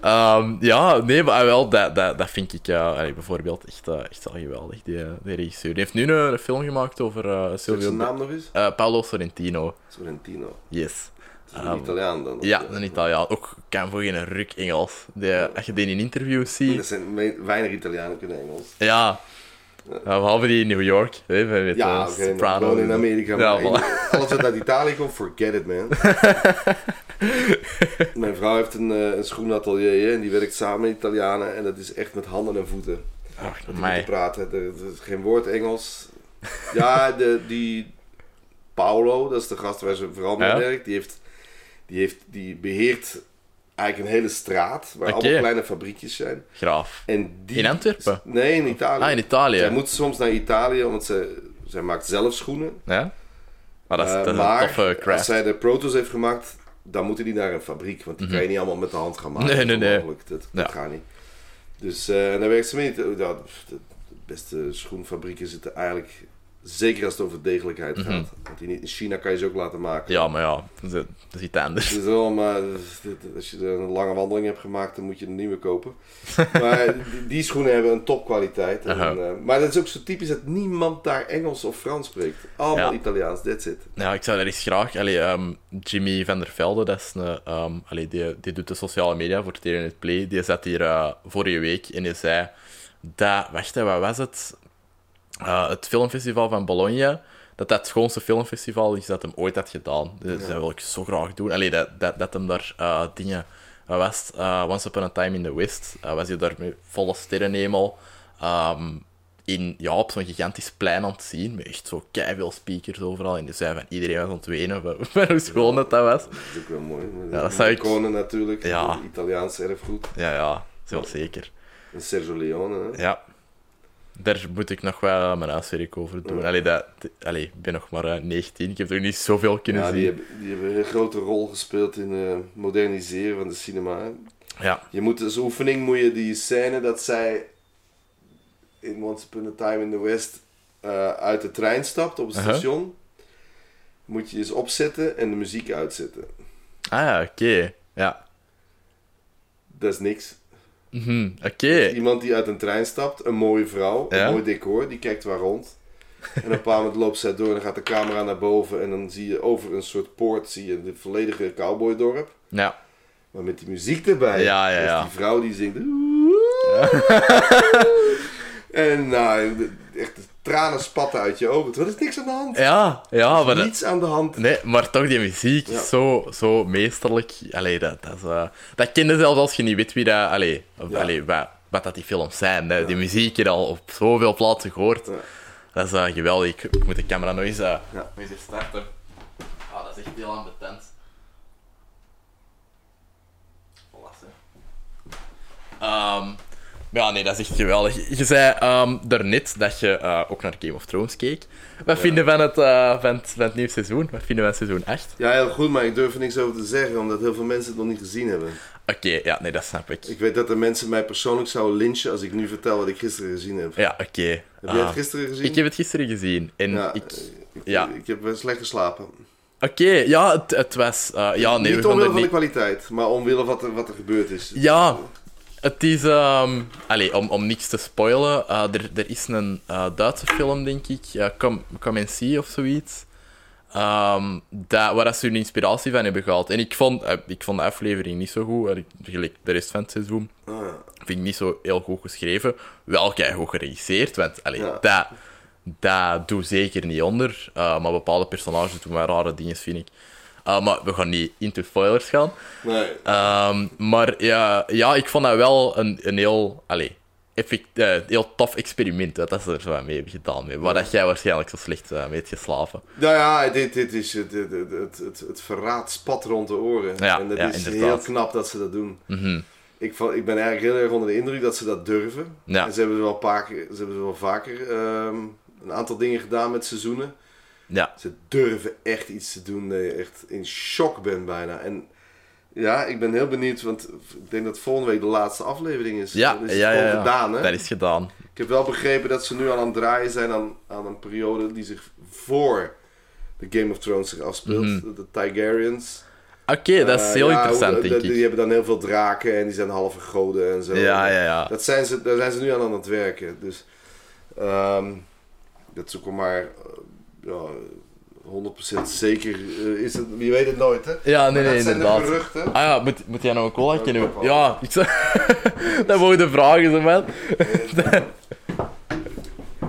Ehm, ja, nee, maar wel, dat, dat, dat vind ik allee, bijvoorbeeld echt, eh, echt wel geweldig, die, eh, die regisseur. Die heeft nu een, een film gemaakt over Zeg Silvio... zijn naam nog eens? Paolo Sorrentino. Sorrentino. Yes. Een Ehm, Italiaan dan. Ja, een Italiaan. Ook kan voor geen ruk Engels. Die, als je die in interviews Er ziet... zijn me- weinig Italianen kunnen Engels. Ja. Ja, behalve die in New York. Hè, met Ja, eh, Sopranos in. Amerika. Ja, voilà. alles wat uit Italië komt, forget it, man. Mijn vrouw heeft een, eh, een schoenatelier hè, en die werkt samen met Italianen. En dat is echt met handen en voeten. Ach, Dat moeten praten. Er, er is geen woord Engels. Ja, de, die Paolo, dat is de gast waar ze vooral mee Ja? werkt. Die, heeft, die, heeft, die beheert eigenlijk een hele straat. Waar Oké. allemaal kleine fabriekjes zijn. Graaf. En die, In Antwerpen? Nee, in Italië. Ah, in Italië. Zij moet soms naar Italië, want ze, zij maakt zelf schoenen. Ja? Maar dat is, Eh, dat is maar een toffe als zij de proto's heeft gemaakt, dan moeten die naar een fabriek. Want die kan je niet allemaal met de hand gaan maken. Mhm. Nee, nee, nee. Dat, dat Ja. gaat niet. Dus eh, en daar werkt ze mee. Ja, de, de beste schoenfabrieken zitten eigenlijk... Zeker als het over degelijkheid gaat. Want in China kan je ze ook laten maken. Mhm. Ja, maar ja, dat is, iets anders. Wel, maar als je een lange wandeling hebt gemaakt, dan moet je een nieuwe kopen. Maar die, schoenen hebben een topkwaliteit. En, eh, maar dat is ook zo typisch dat niemand daar Engels of Frans spreekt. Allemaal Ja. Italiaans, that's it. Ja, ik zou daar eens graag... Allee, ehm, Jimmy van der Velde, dat is een, allee, die, die doet de sociale media voor Teren het Play. Die zat hier eh, vorige week en die zei... Dat, wacht, hè, wat was het? Eh, het filmfestival van Bologna. Dat dat het schoonste filmfestival is dat hem ooit had gedaan. Dus dat wil ik zo graag doen. Allee, dat, dat, dat hem daar eh, dingen... Was? Eh, Once Upon a Time in the West. was hij daar met volle sterrenhemel. ehm, in, ja, op zo'n gigantisch plein aan het zien. Met echt zo veel speakers overal. En die zei van iedereen was aan het wenen van, van hoe schoon dat, dat was. Dat is ook wel mooi. Ja, dat zou ik- Konen natuurlijk, Ja. Italiaans erfgoed. Ja, ja, zeker. En Sergio Leone, hè. Ja. Daar moet ik nog wel mijn huiswerk over doen. Allee, dat, allee, ik ben nog maar eh, 19. Ik heb er niet zoveel kunnen Ja, die, zien. hebben, die hebben een grote rol gespeeld in het moderniseren van de cinema. hè. Ja. Je moet als oefening moet je die scène dat zij in Once Upon a Time in the West eh, uit de trein stapt op het Uh-huh. station. Moet je eens opzetten en de muziek uitzetten. Ah ja, oké. Ja. Dat is niks. Mhm, Oké. Iemand die uit een trein stapt, een mooie vrouw, Ja. een mooi decor, die kijkt waar rond. En op een bepaald moment loopt zij door en dan gaat de camera naar boven en dan zie je over een soort poort zie je de volledige cowboydorp. Ja. Maar met die muziek erbij. Ja, ja, ja. die vrouw die zingt. en nou, echt tranen spatten uit je ogen. Er is niks aan de hand. Ja, ja, maar dat, Niets aan de hand. nee, maar toch, die muziek Ja. is zo, zo meesterlijk. Allee, dat, dat, is, eh, dat ken je zelfs als je niet weet wie dat... Allee, of, Ja. allee, wat, wat dat die films zijn. hè. Die muziek je al op zoveel plaatsen gehoord. Dat is eh, geweldig. Ik, ik moet de camera nog eens, eh, Ja. nog eens even starten. Ah, dat is echt heel ambetant. Ehm, Ja, nee, dat is echt geweldig. Je zei ehm daarnet dat je eh, ook naar Game of Thrones keek. Wat vinden van het, eh, van, het, van het nieuwe seizoen? Wat vinden we van seizoen 8? Ja, heel goed, maar ik durf er niks over te zeggen, omdat heel veel mensen het nog niet gezien hebben. Oké, ja, nee, dat snap ik. Ik weet dat er mensen mij persoonlijk zouden lynchen als ik nu vertel wat ik gisteren gezien heb. Ja, oké. Heb jij Ah. het gisteren gezien? Ik heb het gisteren gezien. En ja, ik... eh, ik, ja. ik heb slecht geslapen. Oké, ja, het, het was... ja, nee, niet omwille van de niet... kwaliteit, maar omwille van wat er, wat er gebeurd is. Ja, het is... ehm allee, om, om niks te spoilen, eh, er, er is een eh, Duitse film, denk ik, uh, Come, Come and See of zoiets, ehm, dat, waar dat ze hun inspiratie van hebben gehaald. En ik vond, eh, ik vond de aflevering niet zo goed, gelijk de rest van het seizoen. Ah. Vind ik niet zo heel goed geschreven. Wel goed geregisseerd, want allee, Ja. dat, dat doe zeker niet onder. Maar bepaalde personages doen wel rare dingen, vind ik. Uh, maar we gaan niet into spoilers gaan. Nee. Um, maar ja, ja, ik vond dat wel een, een heel, allee, effect, uh, heel tof experiment. Dat dat ze er zo mee hebben gedaan. Mee, waar dat jij waarschijnlijk zo slecht uh, mee hebt geslapen. Nou ja, dit, dit is het, het, het, het, het, het verraad spat rond de oren. Ja, en dat ja, is inderdaad. heel knap dat ze dat doen. Mhm. Ik, ik ben eigenlijk heel erg onder de indruk dat ze dat durven. Ja. En ze hebben wel, paar ze hebben wel vaker ehm, een aantal dingen gedaan met seizoenen. Ja, Ze durven echt iets te doen dat je echt in shock bent bijna. En ja, ik ben heel benieuwd, want ik denk dat volgende week de laatste aflevering is. ja, Dan is het ja, ja, gewoon ja. gedaan, hè? dat is gedaan. Ik heb wel begrepen dat ze nu al aan het draaien zijn aan, aan een periode die zich voor de Game of Thrones zich afspeelt. Mhm. De, de Targaryens. Oké, dat is Eh, heel ja, interessant, hoe- denk de- ik. Die hebben dan heel veel draken en die zijn halve goden en zo. Ja, ja, ja. Dat zijn ze, daar zijn ze nu aan aan het werken. Dus ehm, dat ook al maar ja, 100% zeker eh, is het. Je weet het nooit, hè? Ja, nee, nee, inderdaad. Ah ja, moet, moet jij nog een cola Ja, doen? ik Ja, ik zou... dat mogen de vragen zijn, man.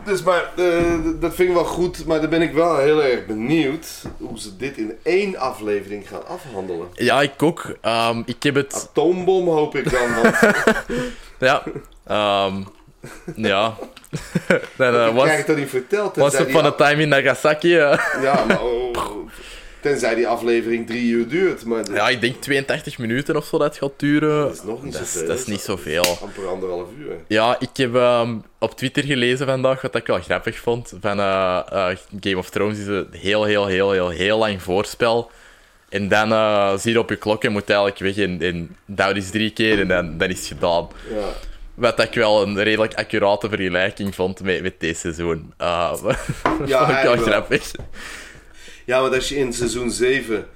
Dus maar, eh, dat vind ik wel goed, maar dan ben ik wel heel erg benieuwd hoe ze dit in één aflevering gaan afhandelen. Ja, ik ook. Ehm, ik heb het... Atoombom hoop ik dan, want Ja. Ehm, ja. Dan, eh, ik was, krijg het niet verteld. was upon die a time in Nagasaki. eh. Ja, maar oh, tenzij die aflevering drie uur duurt. Maar dat Ja, ik denk 82 minuten of zo dat het gaat duren. dat is nog niet dat zoveel. dat is niet zoveel. Amper anderhalf uur. Ja, ik heb ehm, op Twitter gelezen vandaag, wat ik wel grappig vond. Van eh, eh, Game of Thrones is een heel, heel, heel, heel, heel lang voorspel. En dan eh, zie je op je klok en moet eigenlijk weg in, in dat is drie keer en dan, dan is het gedaan. Ja. Wat ik wel een redelijk accurate vergelijking vond met, met deze seizoen. Uh, Ja, vond ik wel grappig. ja, want als je in seizoen 7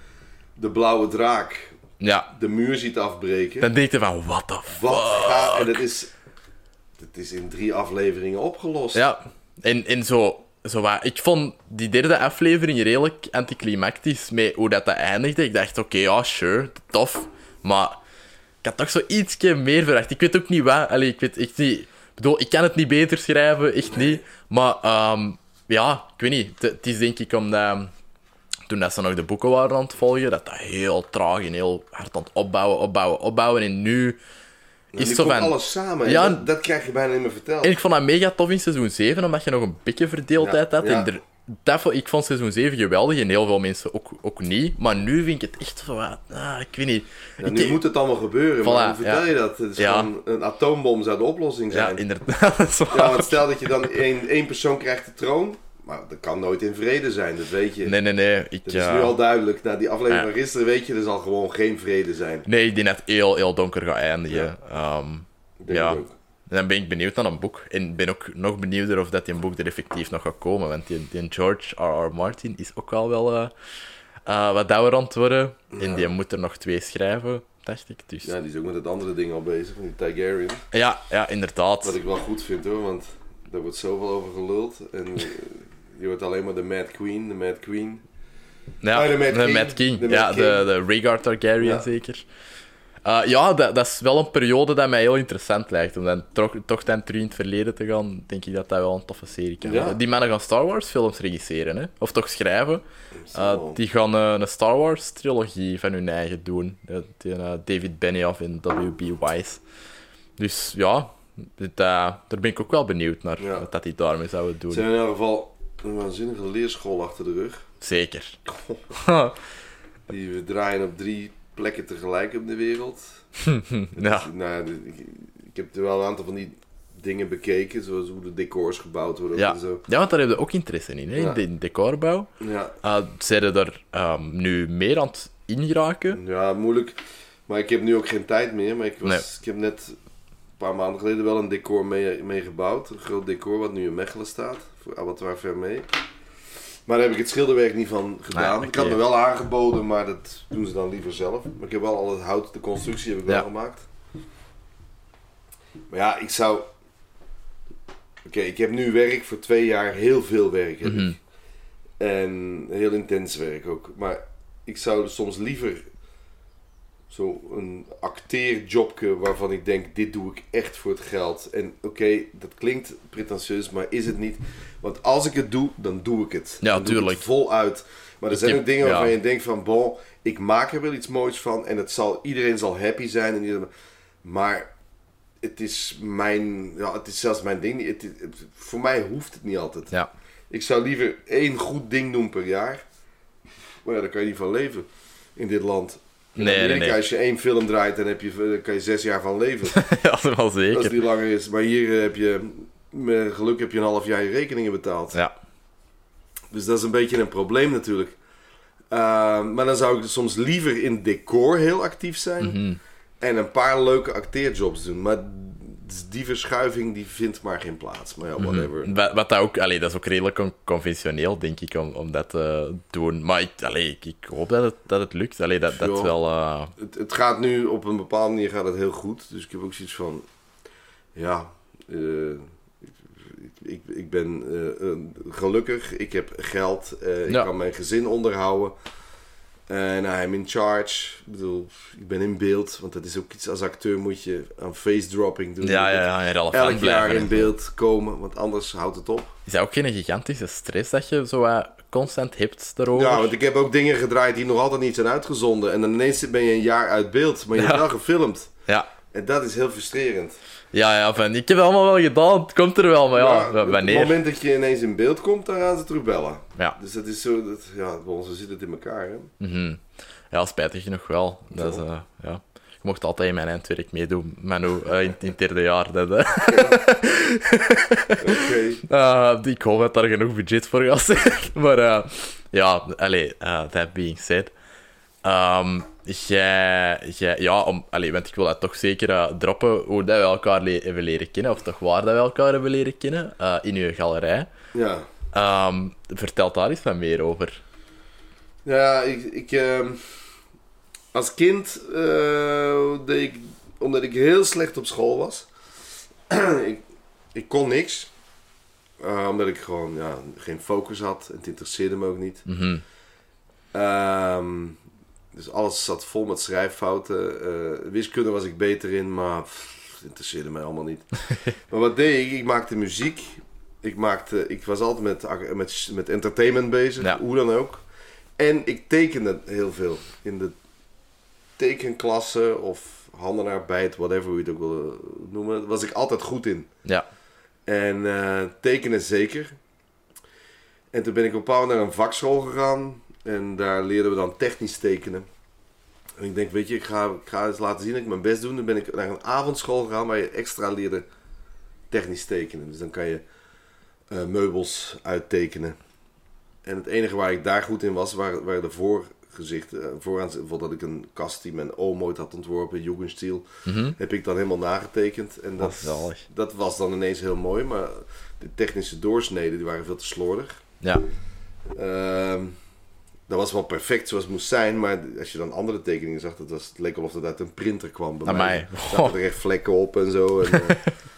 de blauwe draak Ja, de muur ziet afbreken. dan denk je van, what the fuck? Wat gaat... En dat is, dat is in drie afleveringen opgelost. Ja, en, en zo, zo wat, ik vond die derde aflevering redelijk anticlimactisch met hoe dat, dat eindigde. Ik dacht, oké, ja, sure, tof. Maar had toch zo ietsje meer verwacht. Ik weet ook niet wat. Allee, ik weet echt niet... Ik bedoel, ik kan het niet beter schrijven, echt niet. Maar ehm, ja, ik weet niet. Het- is denk ik omdat... Toen dat ze nog de boeken waren aan het volgen, dat dat heel traag en heel hard aan het opbouwen, opbouwen, opbouwen. En nu is nu het zo van... alles samen. Ja. Ja, dat, dat krijg je bijna niet meer verteld. En ik vond dat mega tof in seizoen 7, omdat je nog een beetje verdeeldheid Ja, had. ja. En er, dat, vond- ik vond seizoen 7 geweldig en heel veel mensen ook, ook niet. Maar nu vind ik het echt wat... Ah, ik weet niet. Ja, Ik- nu moet het allemaal gebeuren. Voilà, maar hoe vertel ja. je dat? Het is Ja. gewoon een atoombom zou de oplossing Ja, zijn. inderdaad. dat is waar. Ja, want stel dat je dan één, één persoon krijgt de troon. Maar dat kan nooit in vrede zijn, dat weet je. Nee, nee, nee. Ik, Dat is nu al duidelijk. Na die aflevering Ja. van gisteren weet je, er zal gewoon geen vrede zijn. Nee, ik denk dat het heel, heel donker gaat eindigen. Ehm, denk Ja. ook. En dan ben ik benieuwd naar een boek. En ben ook nog benieuwder of dat die een boek er effectief nog gaat komen. Want die, die George R.R. Martin is ook al wel eh, eh, wat ouder aan het worden. En die moet er nog twee schrijven, dacht ik. Dus Ja, die is ook met het andere ding al bezig, van die Targaryen. Ja, ja, inderdaad. Wat ik wel goed vind hoor, want daar wordt zoveel over geluld. En je wordt alleen maar de Mad Queen, de Mad Queen. Ja, Ah, de Mad King. Mad King. De Mad ja, King. de, de Rhaegar Targaryen Ja. zeker. Uh, ja, dat, dat is wel een periode dat mij heel interessant lijkt. Om dan toch, toch dan terug in het verleden te gaan, denk ik dat dat wel een toffe serie kan Ja. Die mannen gaan Star Wars films regisseren, hè? of toch schrijven. Uh, Zo. die gaan eh, een Star Wars trilogie van hun eigen doen. Eh, die, eh, David Benioff en W.B. Wise. Dus ja, dit, eh, daar ben ik ook wel benieuwd naar Ja. wat dat die daarmee zouden doen. Ze hebben in elk geval een waanzinnige leerschool achter de rug. Zeker. Die we draaien op drie plekken tegelijk op de wereld. ja. Nou, ik, heb er wel een aantal van die dingen bekeken, zoals hoe de decors gebouwd worden Ja. en zo. ja, want daar heb je ook interesse in, hè? Ja. in de in decorbouw. Ja, Uh, zijn er daar ehm, nu meer aan het ingeraken? ja, moeilijk. Maar ik heb nu ook geen tijd meer. Maar ik, was, Nee. ik heb net een paar maanden geleden wel een decor mee, mee gebouwd. Een groot decor wat nu in Mechelen staat. Voor Abattoir Vermee. Maar daar heb ik het schilderwerk niet van gedaan. Ik had me wel aangeboden, maar dat doen ze dan liever zelf. Maar ik heb wel al het hout, de constructie heb ik wel Ja. gemaakt. Maar ja, ik zou... Oké, ik heb nu werk voor twee jaar. Heel veel werk heb Mhm. ik. En heel intens werk ook. Maar ik zou soms liever zo'n acteerjobje waarvan ik denk, dit doe ik echt voor het geld. En oké, dat klinkt pretentieus, maar is het niet. Want als ik het doe, dan doe ik het. Ja, Dan doe ik tuurlijk. voluit. Maar er zijn heb- ook dingen waarvan ja. je denkt van, bon, ik maak er wel iets moois van. En het zal, iedereen zal happy zijn. En iedereen, maar het is mijn, ja, het is zelfs mijn ding. Het, voor mij hoeft het niet altijd. Ja. Ik zou liever één goed ding doen per jaar. Maar ja, daar kan je niet van leven in dit land. In Nee, nee, Amerika, nee. Als je één film draait, dan heb je, dan kan je zes jaar van leven. ja, dat is wel als zeker. die langer is. Maar hier eh, heb je, met geluk heb je een half jaar je rekeningen betaald. Ja. Dus dat is een beetje een probleem natuurlijk. Uh, maar dan zou ik soms liever in decor heel actief zijn. Mhm. En een paar leuke acteerjobs doen. Maar die verschuiving die vindt maar geen plaats. Maar ja, whatever. Wat, wat dat ook, allee, dat is ook redelijk con- conventioneel, denk ik, om, om dat te doen. Maar ik, allee, ik, ik hoop dat het, dat het lukt. Allee, dat, dat wel... eh, Het, het gaat nu op een bepaalde manier gaat het heel goed. Dus ik heb ook zoiets van... Ja... eh, ik, ik, ben eh, eh, gelukkig. Ik heb geld. eh, ik Ja. kan mijn gezin onderhouden. En I'm in charge. Ik bedoel, ik ben in beeld. Want dat is ook iets als acteur moet je aan face dropping doen. ja, ja, ja, Elk jaar blijven. in beeld komen. Want anders houdt het op. Is dat ook geen gigantische stress dat je zo constant hebt daarover? Ja, want ik heb ook dingen gedraaid die nog altijd niet zijn uitgezonden. En dan ineens ben je een jaar uit beeld. Maar je hebt wel gefilmd. ja. En dat is heel frustrerend. Ja, ja, van, ik heb het allemaal wel gedaan, het komt er wel, maar ja, Maar wa- Op wanneer? het moment dat je ineens in beeld komt, dan gaan ze terugbellen. Ja. Dus dat is zo, dat, ja, bij ons zit het in elkaar. Hè? Mhm. ja, spijtig genoeg wel. Dat is, eh, ja. Je mocht altijd in mijn eindwerk meedoen, Manu, eh, in, in het derde jaar. Dat, eh. Oké. Eh, ik hoop dat daar genoeg budget voor gaat zijn. maar ja, allee, that being said. Ehm, jij, jij, ja, om, allee, want ik wil dat toch zeker eh, droppen hoe dat we elkaar le- hebben leren kennen, of toch waar dat we elkaar hebben leren kennen, eh, in uw galerij. Ja. Ehm, vertel daar eens wat meer over. Ja, ik, ik ehm, als kind eh, deed ik, omdat ik heel slecht op school was, ik, ik kon niks. Omdat ik gewoon ja, geen focus had en het interesseerde me ook niet. Ehm, dus alles zat vol met schrijffouten. Eh, wiskunde was ik beter in, maar pff, interesseerde mij allemaal niet. maar wat deed ik? Ik maakte muziek. Ik, maakte, ik was altijd met, met, met entertainment bezig, Ja. hoe dan ook. En ik tekende heel veel. In de tekenklasse of handenarbeid, whatever je het ook wil eh, noemen, was ik altijd goed in. Ja. En eh, tekenen zeker. En toen ben ik op een naar een vakschool gegaan. En daar leerden we dan technisch tekenen. En ik denk, weet je, ik ga, ik ga eens laten zien dat ik mijn best doe. Dan ben ik naar een avondschool gegaan waar je extra leerde technisch tekenen. Dus dan kan je eh, meubels uittekenen. En het enige waar ik daar goed in was, waren, waren de voorgezichten. Eh, Vooraan, bijvoorbeeld dat ik een kast die mijn oom ooit had ontworpen, Jugendstil, Mhm. heb ik dan helemaal nagetekend. En dat, Oh, dat was dan ineens heel mooi, maar de technische doorsneden die waren veel te slordig. Ja. Ehm, dat was wel perfect zoals het moest zijn, maar als je dan andere tekeningen zag, dat was, het leek alsof het uit een printer kwam. Bij mij zaten er echt vlekken op en zo. En,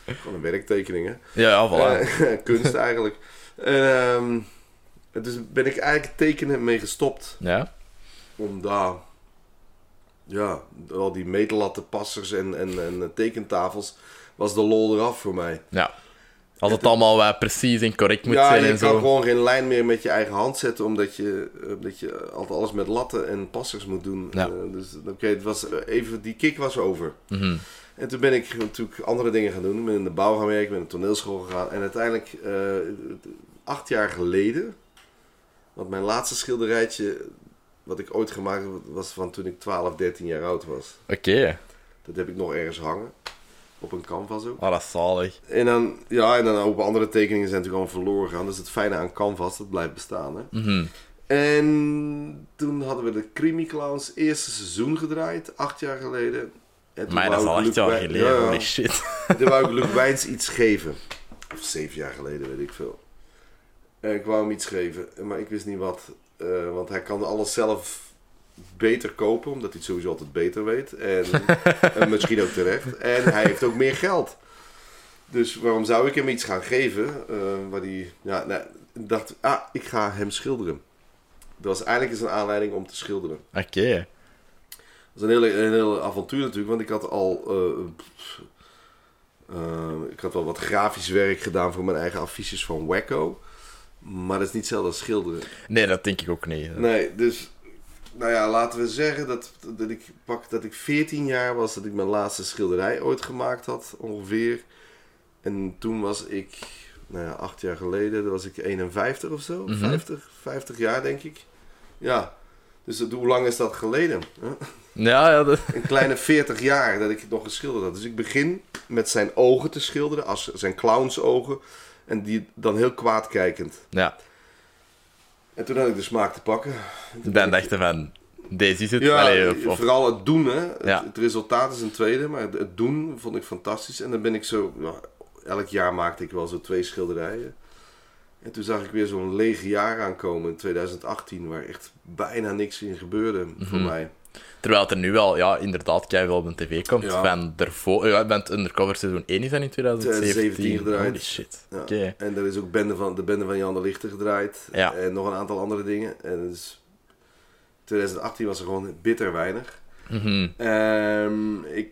eh, gewoon een werktekening, hè. Ja, ja, voilà. Eh, kunst eigenlijk. En, ehm, dus ben ik eigenlijk tekenen mee gestopt. ja. Omdat, ja, al die meetlattenpassers en, en, en tekentafels, was de lol eraf voor mij. ja. Als het allemaal wat precies en correct moet ja, zijn je en kan zo. gewoon geen lijn meer met je eigen hand zetten, omdat je, eh, omdat je altijd alles met latten en passers moet doen. Ja. Eh, dus oké, het was eh, even, die kick was over. Mhm. En toen ben ik natuurlijk andere dingen gaan doen. Ik ben in de bouw gaan werken, ik ben naar de toneelschool gegaan. En uiteindelijk, eh, acht jaar geleden, want mijn laatste schilderijtje wat ik ooit gemaakt heb, was van toen ik 12, 13 jaar oud was. Oké. Dat heb ik nog ergens hangen. Op een canvas ook. Oh, dat is zalig. En dan, ja, en dan ook andere tekeningen zijn natuurlijk allemaal verloren gegaan. Is het fijne aan canvas, dat blijft bestaan. Hè? Mhm. En toen hadden we de Creamy Clowns eerste seizoen gedraaid, acht jaar geleden. Maar dat is al wel Wijn- geleden. Ja. Holy shit. Toen wou ik Luc Wijns iets geven. Of zeven jaar geleden, weet ik veel. En ik wou hem iets geven, maar ik wist niet wat. Eh, want hij kan alles zelf beter kopen, omdat hij het sowieso altijd beter weet. En, en misschien ook terecht. En hij heeft ook meer geld. Dus waarom zou ik hem iets gaan geven? eh, waar hij, ja, nou, dacht, ah, ik ga hem schilderen. Dat was eigenlijk eens een aanleiding om te schilderen. Oké. Dat is een hele, een hele avontuur natuurlijk, want ik had al. eh, eh, ik had wel wat grafisch werk gedaan voor mijn eigen affiches van Wacko. Maar dat is niet hetzelfde als schilderen. Nee, dat denk ik ook niet. Nee, dus. Nou ja, laten we zeggen dat, dat, ik pak, dat ik 14 jaar was dat ik mijn laatste schilderij ooit gemaakt had, ongeveer. En toen was ik, nou ja, acht jaar geleden, dan was ik 51 of zo. Mhm. 50, 50 jaar denk ik. Ja, dus dat, hoe lang is dat geleden? Huh? Ja, ja, dat- een kleine 40 jaar dat ik het nog geschilderd had. Dus ik begin met zijn ogen te schilderen, als zijn clownsogen. En die dan heel kwaad kijkend. ja. En toen had ik de smaak te pakken. Dan dacht je van, deze is het. Ja, Allee, of- of- vooral het doen, hè. Het, Ja. het resultaat is een tweede, maar het, doen vond ik fantastisch. En dan ben ik zo, ja, elk jaar maakte ik wel zo twee schilderijen. En toen zag ik weer zo'n lege jaar aankomen in 2018, waar echt bijna niks in gebeurde voor Mhm. mij. Terwijl het er nu wel, ja, inderdaad, wel op de tv komt. Ja. Van ervoor, ja, bent undercover seizoen 1 is dat in 2017. 2017 gedraaid. Holy shit. Ja. En er is ook bende van, de bende van Jan de Lichter gedraaid. Ja. En nog een aantal andere dingen. En dus 2018 was er gewoon bitter weinig. Mhm. Ehm, ik,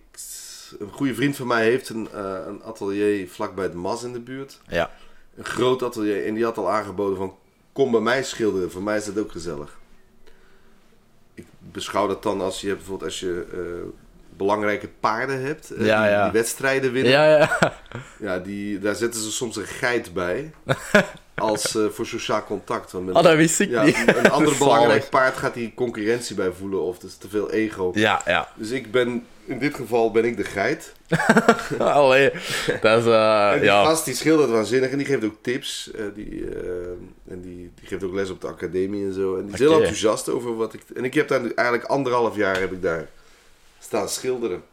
een goede vriend van mij heeft een, eh, een atelier vlakbij het Mas in de buurt. Ja. Een groot atelier. En die had al aangeboden van... Kom bij mij schilderen. Voor mij is dat ook gezellig. Beschouw dat dan als je bijvoorbeeld als je eh, belangrijke paarden hebt. eh, Ja, die, ja. die wedstrijden winnen. Ja, ja. Ja, die, daar zetten ze soms een geit bij. als eh, voor sociaal contact. Want met Oh, dat wist ik ja, niet. een ander belangrijk paard gaat die concurrentie bij voelen. Of het is te veel ego. Ja, ja. Dus ik ben, in dit geval ben ik de geit. Allee, dat is, eh, En die ja. gast die schildert waanzinnig en die geeft ook tips. die, en die, die geeft ook les op de academie en zo. En die is heel enthousiast over wat ik... En ik heb daar nu eigenlijk anderhalf jaar heb ik daar staan schilderen.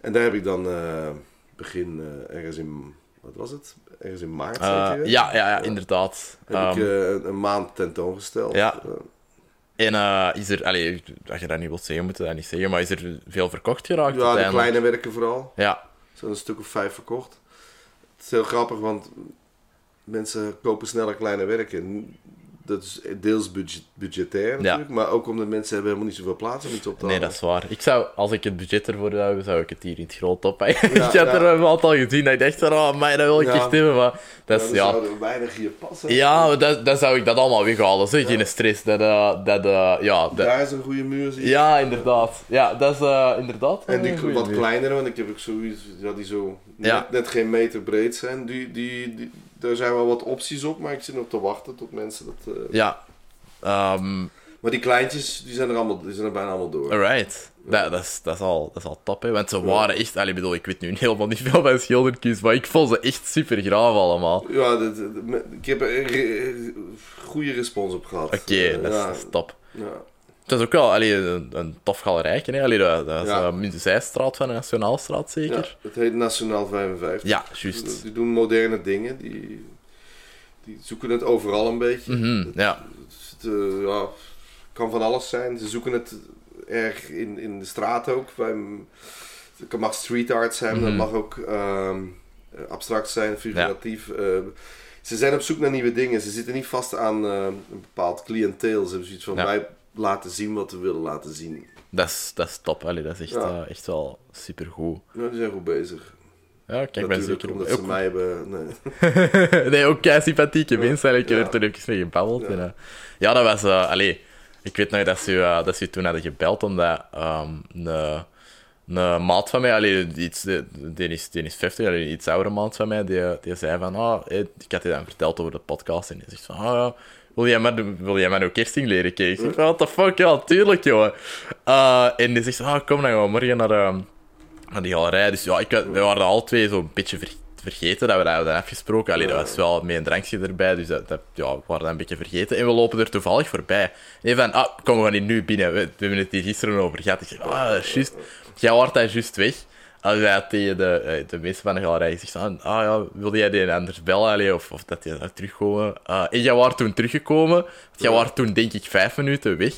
En daar heb ik dan eh, begin eh, ergens in... Wat was het? Ergens in maart, Eh, zeker? ja, ja, ja, inderdaad. Heb Ehm, ik eh, een, een maand tentoongesteld. Ja. En is er, allee, als je dat niet wilt zeggen, moet je dat niet zeggen, maar is er veel verkocht geraakt? ja, de kleine werken vooral. Ja, een stuk of vijf verkocht. Het is heel grappig, want mensen kopen sneller kleine werken. Dat is deels budget, budgetair natuurlijk, maar ook omdat mensen hebben helemaal niet zoveel plaats om iets op te nee, dat is waar. Ik zou, als ik het budget ervoor zou hebben, zou ik het hier in het groot ophangen. Ja, ik had ja. er een aantal gezien dat ik dacht van, oh, mij, dat wil ik echt hebben, maar dat is, ja... zou er weinig hier passen. Ja, dat, dan zou ik dat allemaal weghalen, zeg. Geen stress. Dat, eh, dat, eh, ja, dat- Daar is een goede muur, zie je. ja, inderdaad. Ja, dat is eh, inderdaad En die wat muur. kleinere, want ik heb ook zoiets ja, die zo net, net geen meter breed zijn. Die, die, die, daar zijn wel wat opties op, maar ik zit nog te wachten tot mensen dat... eh, Ja. Ehm Maar die kleintjes, die zijn er, allemaal, die zijn er bijna allemaal door. alright. Dat, dat, is, dat, is al, dat is al top, hè. Want ze waren echt... Allee, bedoel, ik weet nu helemaal niet veel van schildertjes, maar ik vond ze echt super graaf allemaal. Ja, dat- dat- met- ik heb er re- goede respons op gehad. Oké, Eh, dat, is- ja, dat is top. ja. Het is ook wel allee, een, een tof galerijke, hè. Allee, dat, dat is Ja. ja. de zijstraat van de Nationaalstraat, Ja, zeker? het heet Nationaal 55. Ja, juist. Die doen moderne dingen. Die, die zoeken het overal een beetje. Mhm, ja. Het eh, ja, kan van alles zijn. Ze zoeken het erg in, in de straat ook. Bij, het mag street art zijn, Mhm. dat mag ook ehm, abstract zijn, figuratief. Eh, ze zijn op zoek naar nieuwe dingen. Ze zitten niet vast aan eh, een bepaald cliënteel. Ze hebben zoiets van Ja. wij laten zien wat we willen laten zien. Dat is, dat is top, allee, dat is echt, Ja. eh, echt wel supergoed. Ja, die zijn goed bezig. Ja, kijk, ben zeker... omdat ook- ze mij hebben... Nee. nee, ook kei sympathieke mensen. Ik heb Ja. er toen even mee gebabbeld. Ja. En, eh, ja, dat was... allee, ik weet nog dat ze, dat ze toen hadden gebeld omdat ehm, een, een maat van mij, allee, iets, die, is, die is 50, allee, iets oudere maat van mij, die, die zei van, ah, ik had je dan verteld over de podcast en die zegt van, ah ja, wil jij maar, wil jij maar ook kersting leren kijken? Ik zeg what the fuck, ja, tuurlijk, jongen. Eh, en die zegt, ah, kom dan gewoon morgen naar... ehm, naar die galerij. Dus ja, ik, we waren alle twee zo'n beetje ver- vergeten dat we dat afgesproken. Allee, dat was wel met een drankje erbij, dus dat, dat, ja, we waren dat een beetje vergeten. En we lopen er toevallig voorbij. En van, ah, kom, we gaan hier nu binnen. We, hebben het hier gisteren over gehad. Ik zeg, ah, juist. Jij wordt daar juist weg. Als hij tegen de, eh, de mensen van de galerij zegt, ah ah ja, wilde jij die anders bellen? Allee, of, of dat die daar terugkomen? En jij was toen teruggekomen. Jij was toen, denk ik, vijf minuten weg.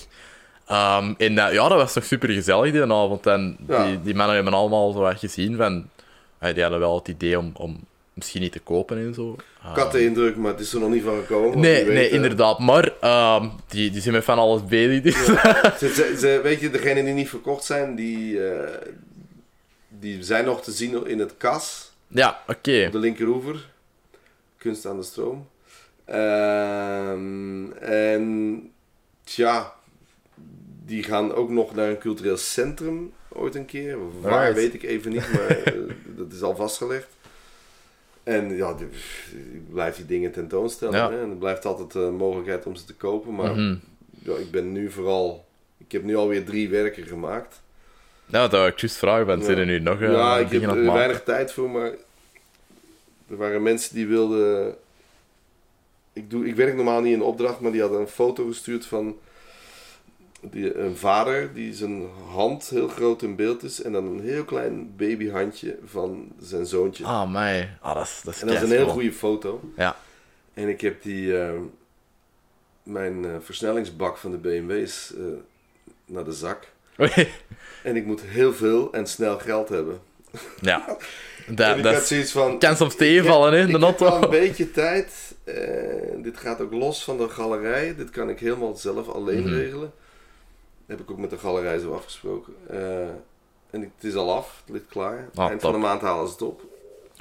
Ehm, en dat- ja, dat was toch super gezellig die avond. En Ja. die, die mannen hebben allemaal zo wat gezien van... die hadden wel het idee om, om misschien niet te kopen en zo. Ik had de indruk, maar het is er nog niet van gekomen. Nee, weet, nee, eh, inderdaad. Maar ehm, die, die zijn met van alles bezig. Dus. Ze, ze, ze- weet je, degenen die niet verkocht zijn, die, eh, die zijn nog te zien in het kas ja, oké. op de linkeroever. Kunst aan de stroom. Ehm, en tja, die gaan ook nog naar een cultureel centrum ooit een keer. Waar weet ik even niet, maar eh, dat is al vastgelegd. En ja, die, die blijft die dingen tentoonstellen. Ja. Hè? En er blijft altijd een mogelijkheid om ze te kopen. Maar Mhm. ja, ik ben nu vooral... Ik heb nu alweer drie werken gemaakt. Ja, dat wou ik juist vragen. Want Ja. zijn er nu nog eh, ja, ik heb er weinig tijd voor, maar er waren mensen die wilden. Ik, doe, ik werk normaal niet in opdracht, maar die hadden een foto gestuurd van die, een vader die zijn hand heel groot in beeld is en dan een heel klein babyhandje van zijn zoontje. Ah, mij. Ah, dat is, dat is en dat is een heel goede foto. Ja. En ik heb die, eh, mijn eh, versnellingsbak van de BMW's naar de zak. En ik moet heel veel en snel geld hebben. ja. en Dat, ik dat zoiets van... kan soms tegenvallen, hè, Ik de heb auto. wel een beetje tijd. eh, dit gaat ook los van de galerij. Dit kan ik helemaal zelf alleen Mhm. regelen. heb ik ook met de galerij zo afgesproken. Eh, en ik- het is al af. Het ligt klaar. Ah, Eind van de maand halen ze het op.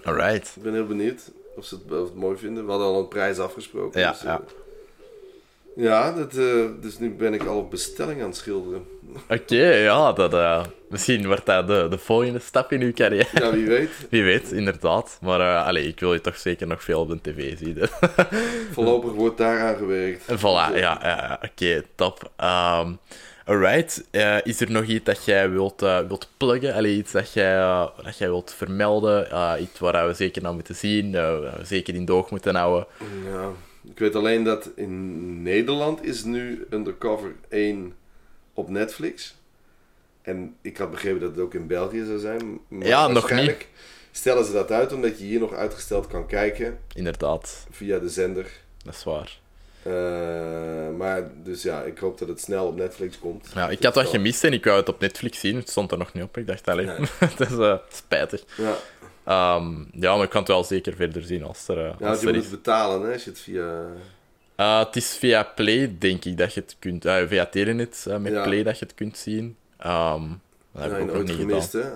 Alright. Ik ben heel benieuwd of ze het, of het mooi vinden. We hadden al een prijs afgesproken. Ja, dus, eh, ja. Ja dat, eh, dus nu ben ik al op bestelling aan het schilderen. Oké, ja, dat, eh, misschien wordt dat de, de volgende stap in uw carrière. Ja, wie weet. Wie weet, inderdaad. Maar eh allee, ik wil je toch zeker nog veel op de tv zien. Voorlopig wordt daaraan gewerkt. Voilà, ja, ja, oké, top. Ehm, alright, is er nog iets dat jij wilt, wilt pluggen? Allee, iets dat jij, dat jij wilt vermelden? Iets waar we zeker naar moeten zien, waar we zeker in de oog moeten houden? Ja, ik weet alleen dat in Nederland is nu Undercover 1 op Netflix. En ik had begrepen dat het ook in België zou zijn. Maar Ja, nog waarschijnlijk Stellen ze dat uit omdat je hier nog uitgesteld kan kijken Inderdaad, via de zender. dat is waar. Eh, maar dus ja, ik hoop dat het snel op Netflix komt. Ja, ik had wat gemist en ik wou het op Netflix zien. Het stond er nog niet op. Ik dacht, allee, Nee. dat is eh, spijtig. Ja, Ehm, ja, maar ik kan het wel zeker verder zien als er, eh, ja als je er moet is. betalen hè, als je het via... Eh, het is via Play, denk ik, dat je het kunt... eh, via Telenet met Ja. Play dat je het kunt zien. Ehm dat heb Ja, ik ook nog nooit niet gemist gedaan.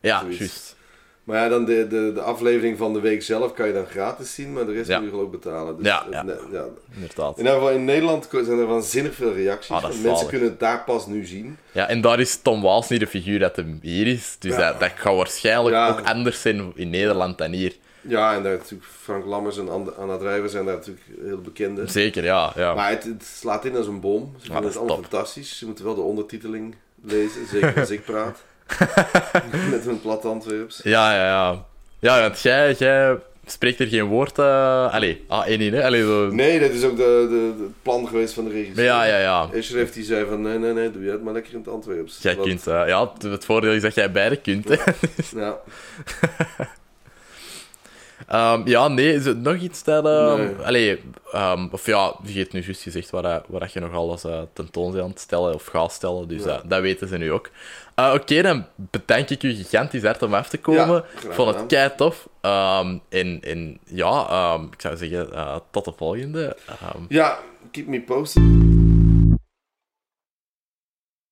hè. Ja, juist. Maar ja, dan de, de, de aflevering van de week zelf kan je dan gratis zien, maar de rest Ja. moet je geloof ik betalen. Dus Ja, het- ja. ja. Inderdaad. In ieder geval in Nederland zijn er waanzinnig veel reacties. Ah, Mensen kunnen het daar pas nu zien. Ja, en daar is Tom Waals niet de figuur dat hem hier is. Dus dat, dat gaat waarschijnlijk ook anders zijn in Nederland dan hier. Ja, en daar natuurlijk Frank Lammers en Anna Drijver zijn daar natuurlijk heel bekende. Zeker, ja. ja. Maar het, het slaat in als een bom. Ze vinden dat het is allemaal top. fantastisch. Ze moeten wel de ondertiteling lezen, zeker als ik praat. Met mijn plat Antwerps. Ja, ja, ja. Ja, want jij, jij spreekt er geen woord... eh Allee, ah, één in, hè? Allee, zo... Nee, dat is ook de, de, het plan geweest van de regisseur. Ja, ja, ja. Escher heeft die zei van, nee, nee, nee, doe jij het maar lekker in het Antwerps. Jij Want- kunt... eh, ja, het- voordeel is dat jij beide kunt, hè. Ja. Ehm, ja, nee, is het nog iets dat... Nee. Allee, ehm, of ja, je hebt nu juist gezegd waar, dat- waar dat je nog alles eh tentoon aan het stellen of gaat stellen, dus Ja. eh, dat weten ze nu ook. Eh, Oké, dan bedank ik u gigantisch hard om af te komen. Ja, graag vond het kei tof. En, en ja, ehm, ik zou zeggen, eh, tot de volgende. Ehm, ja, keep me posted.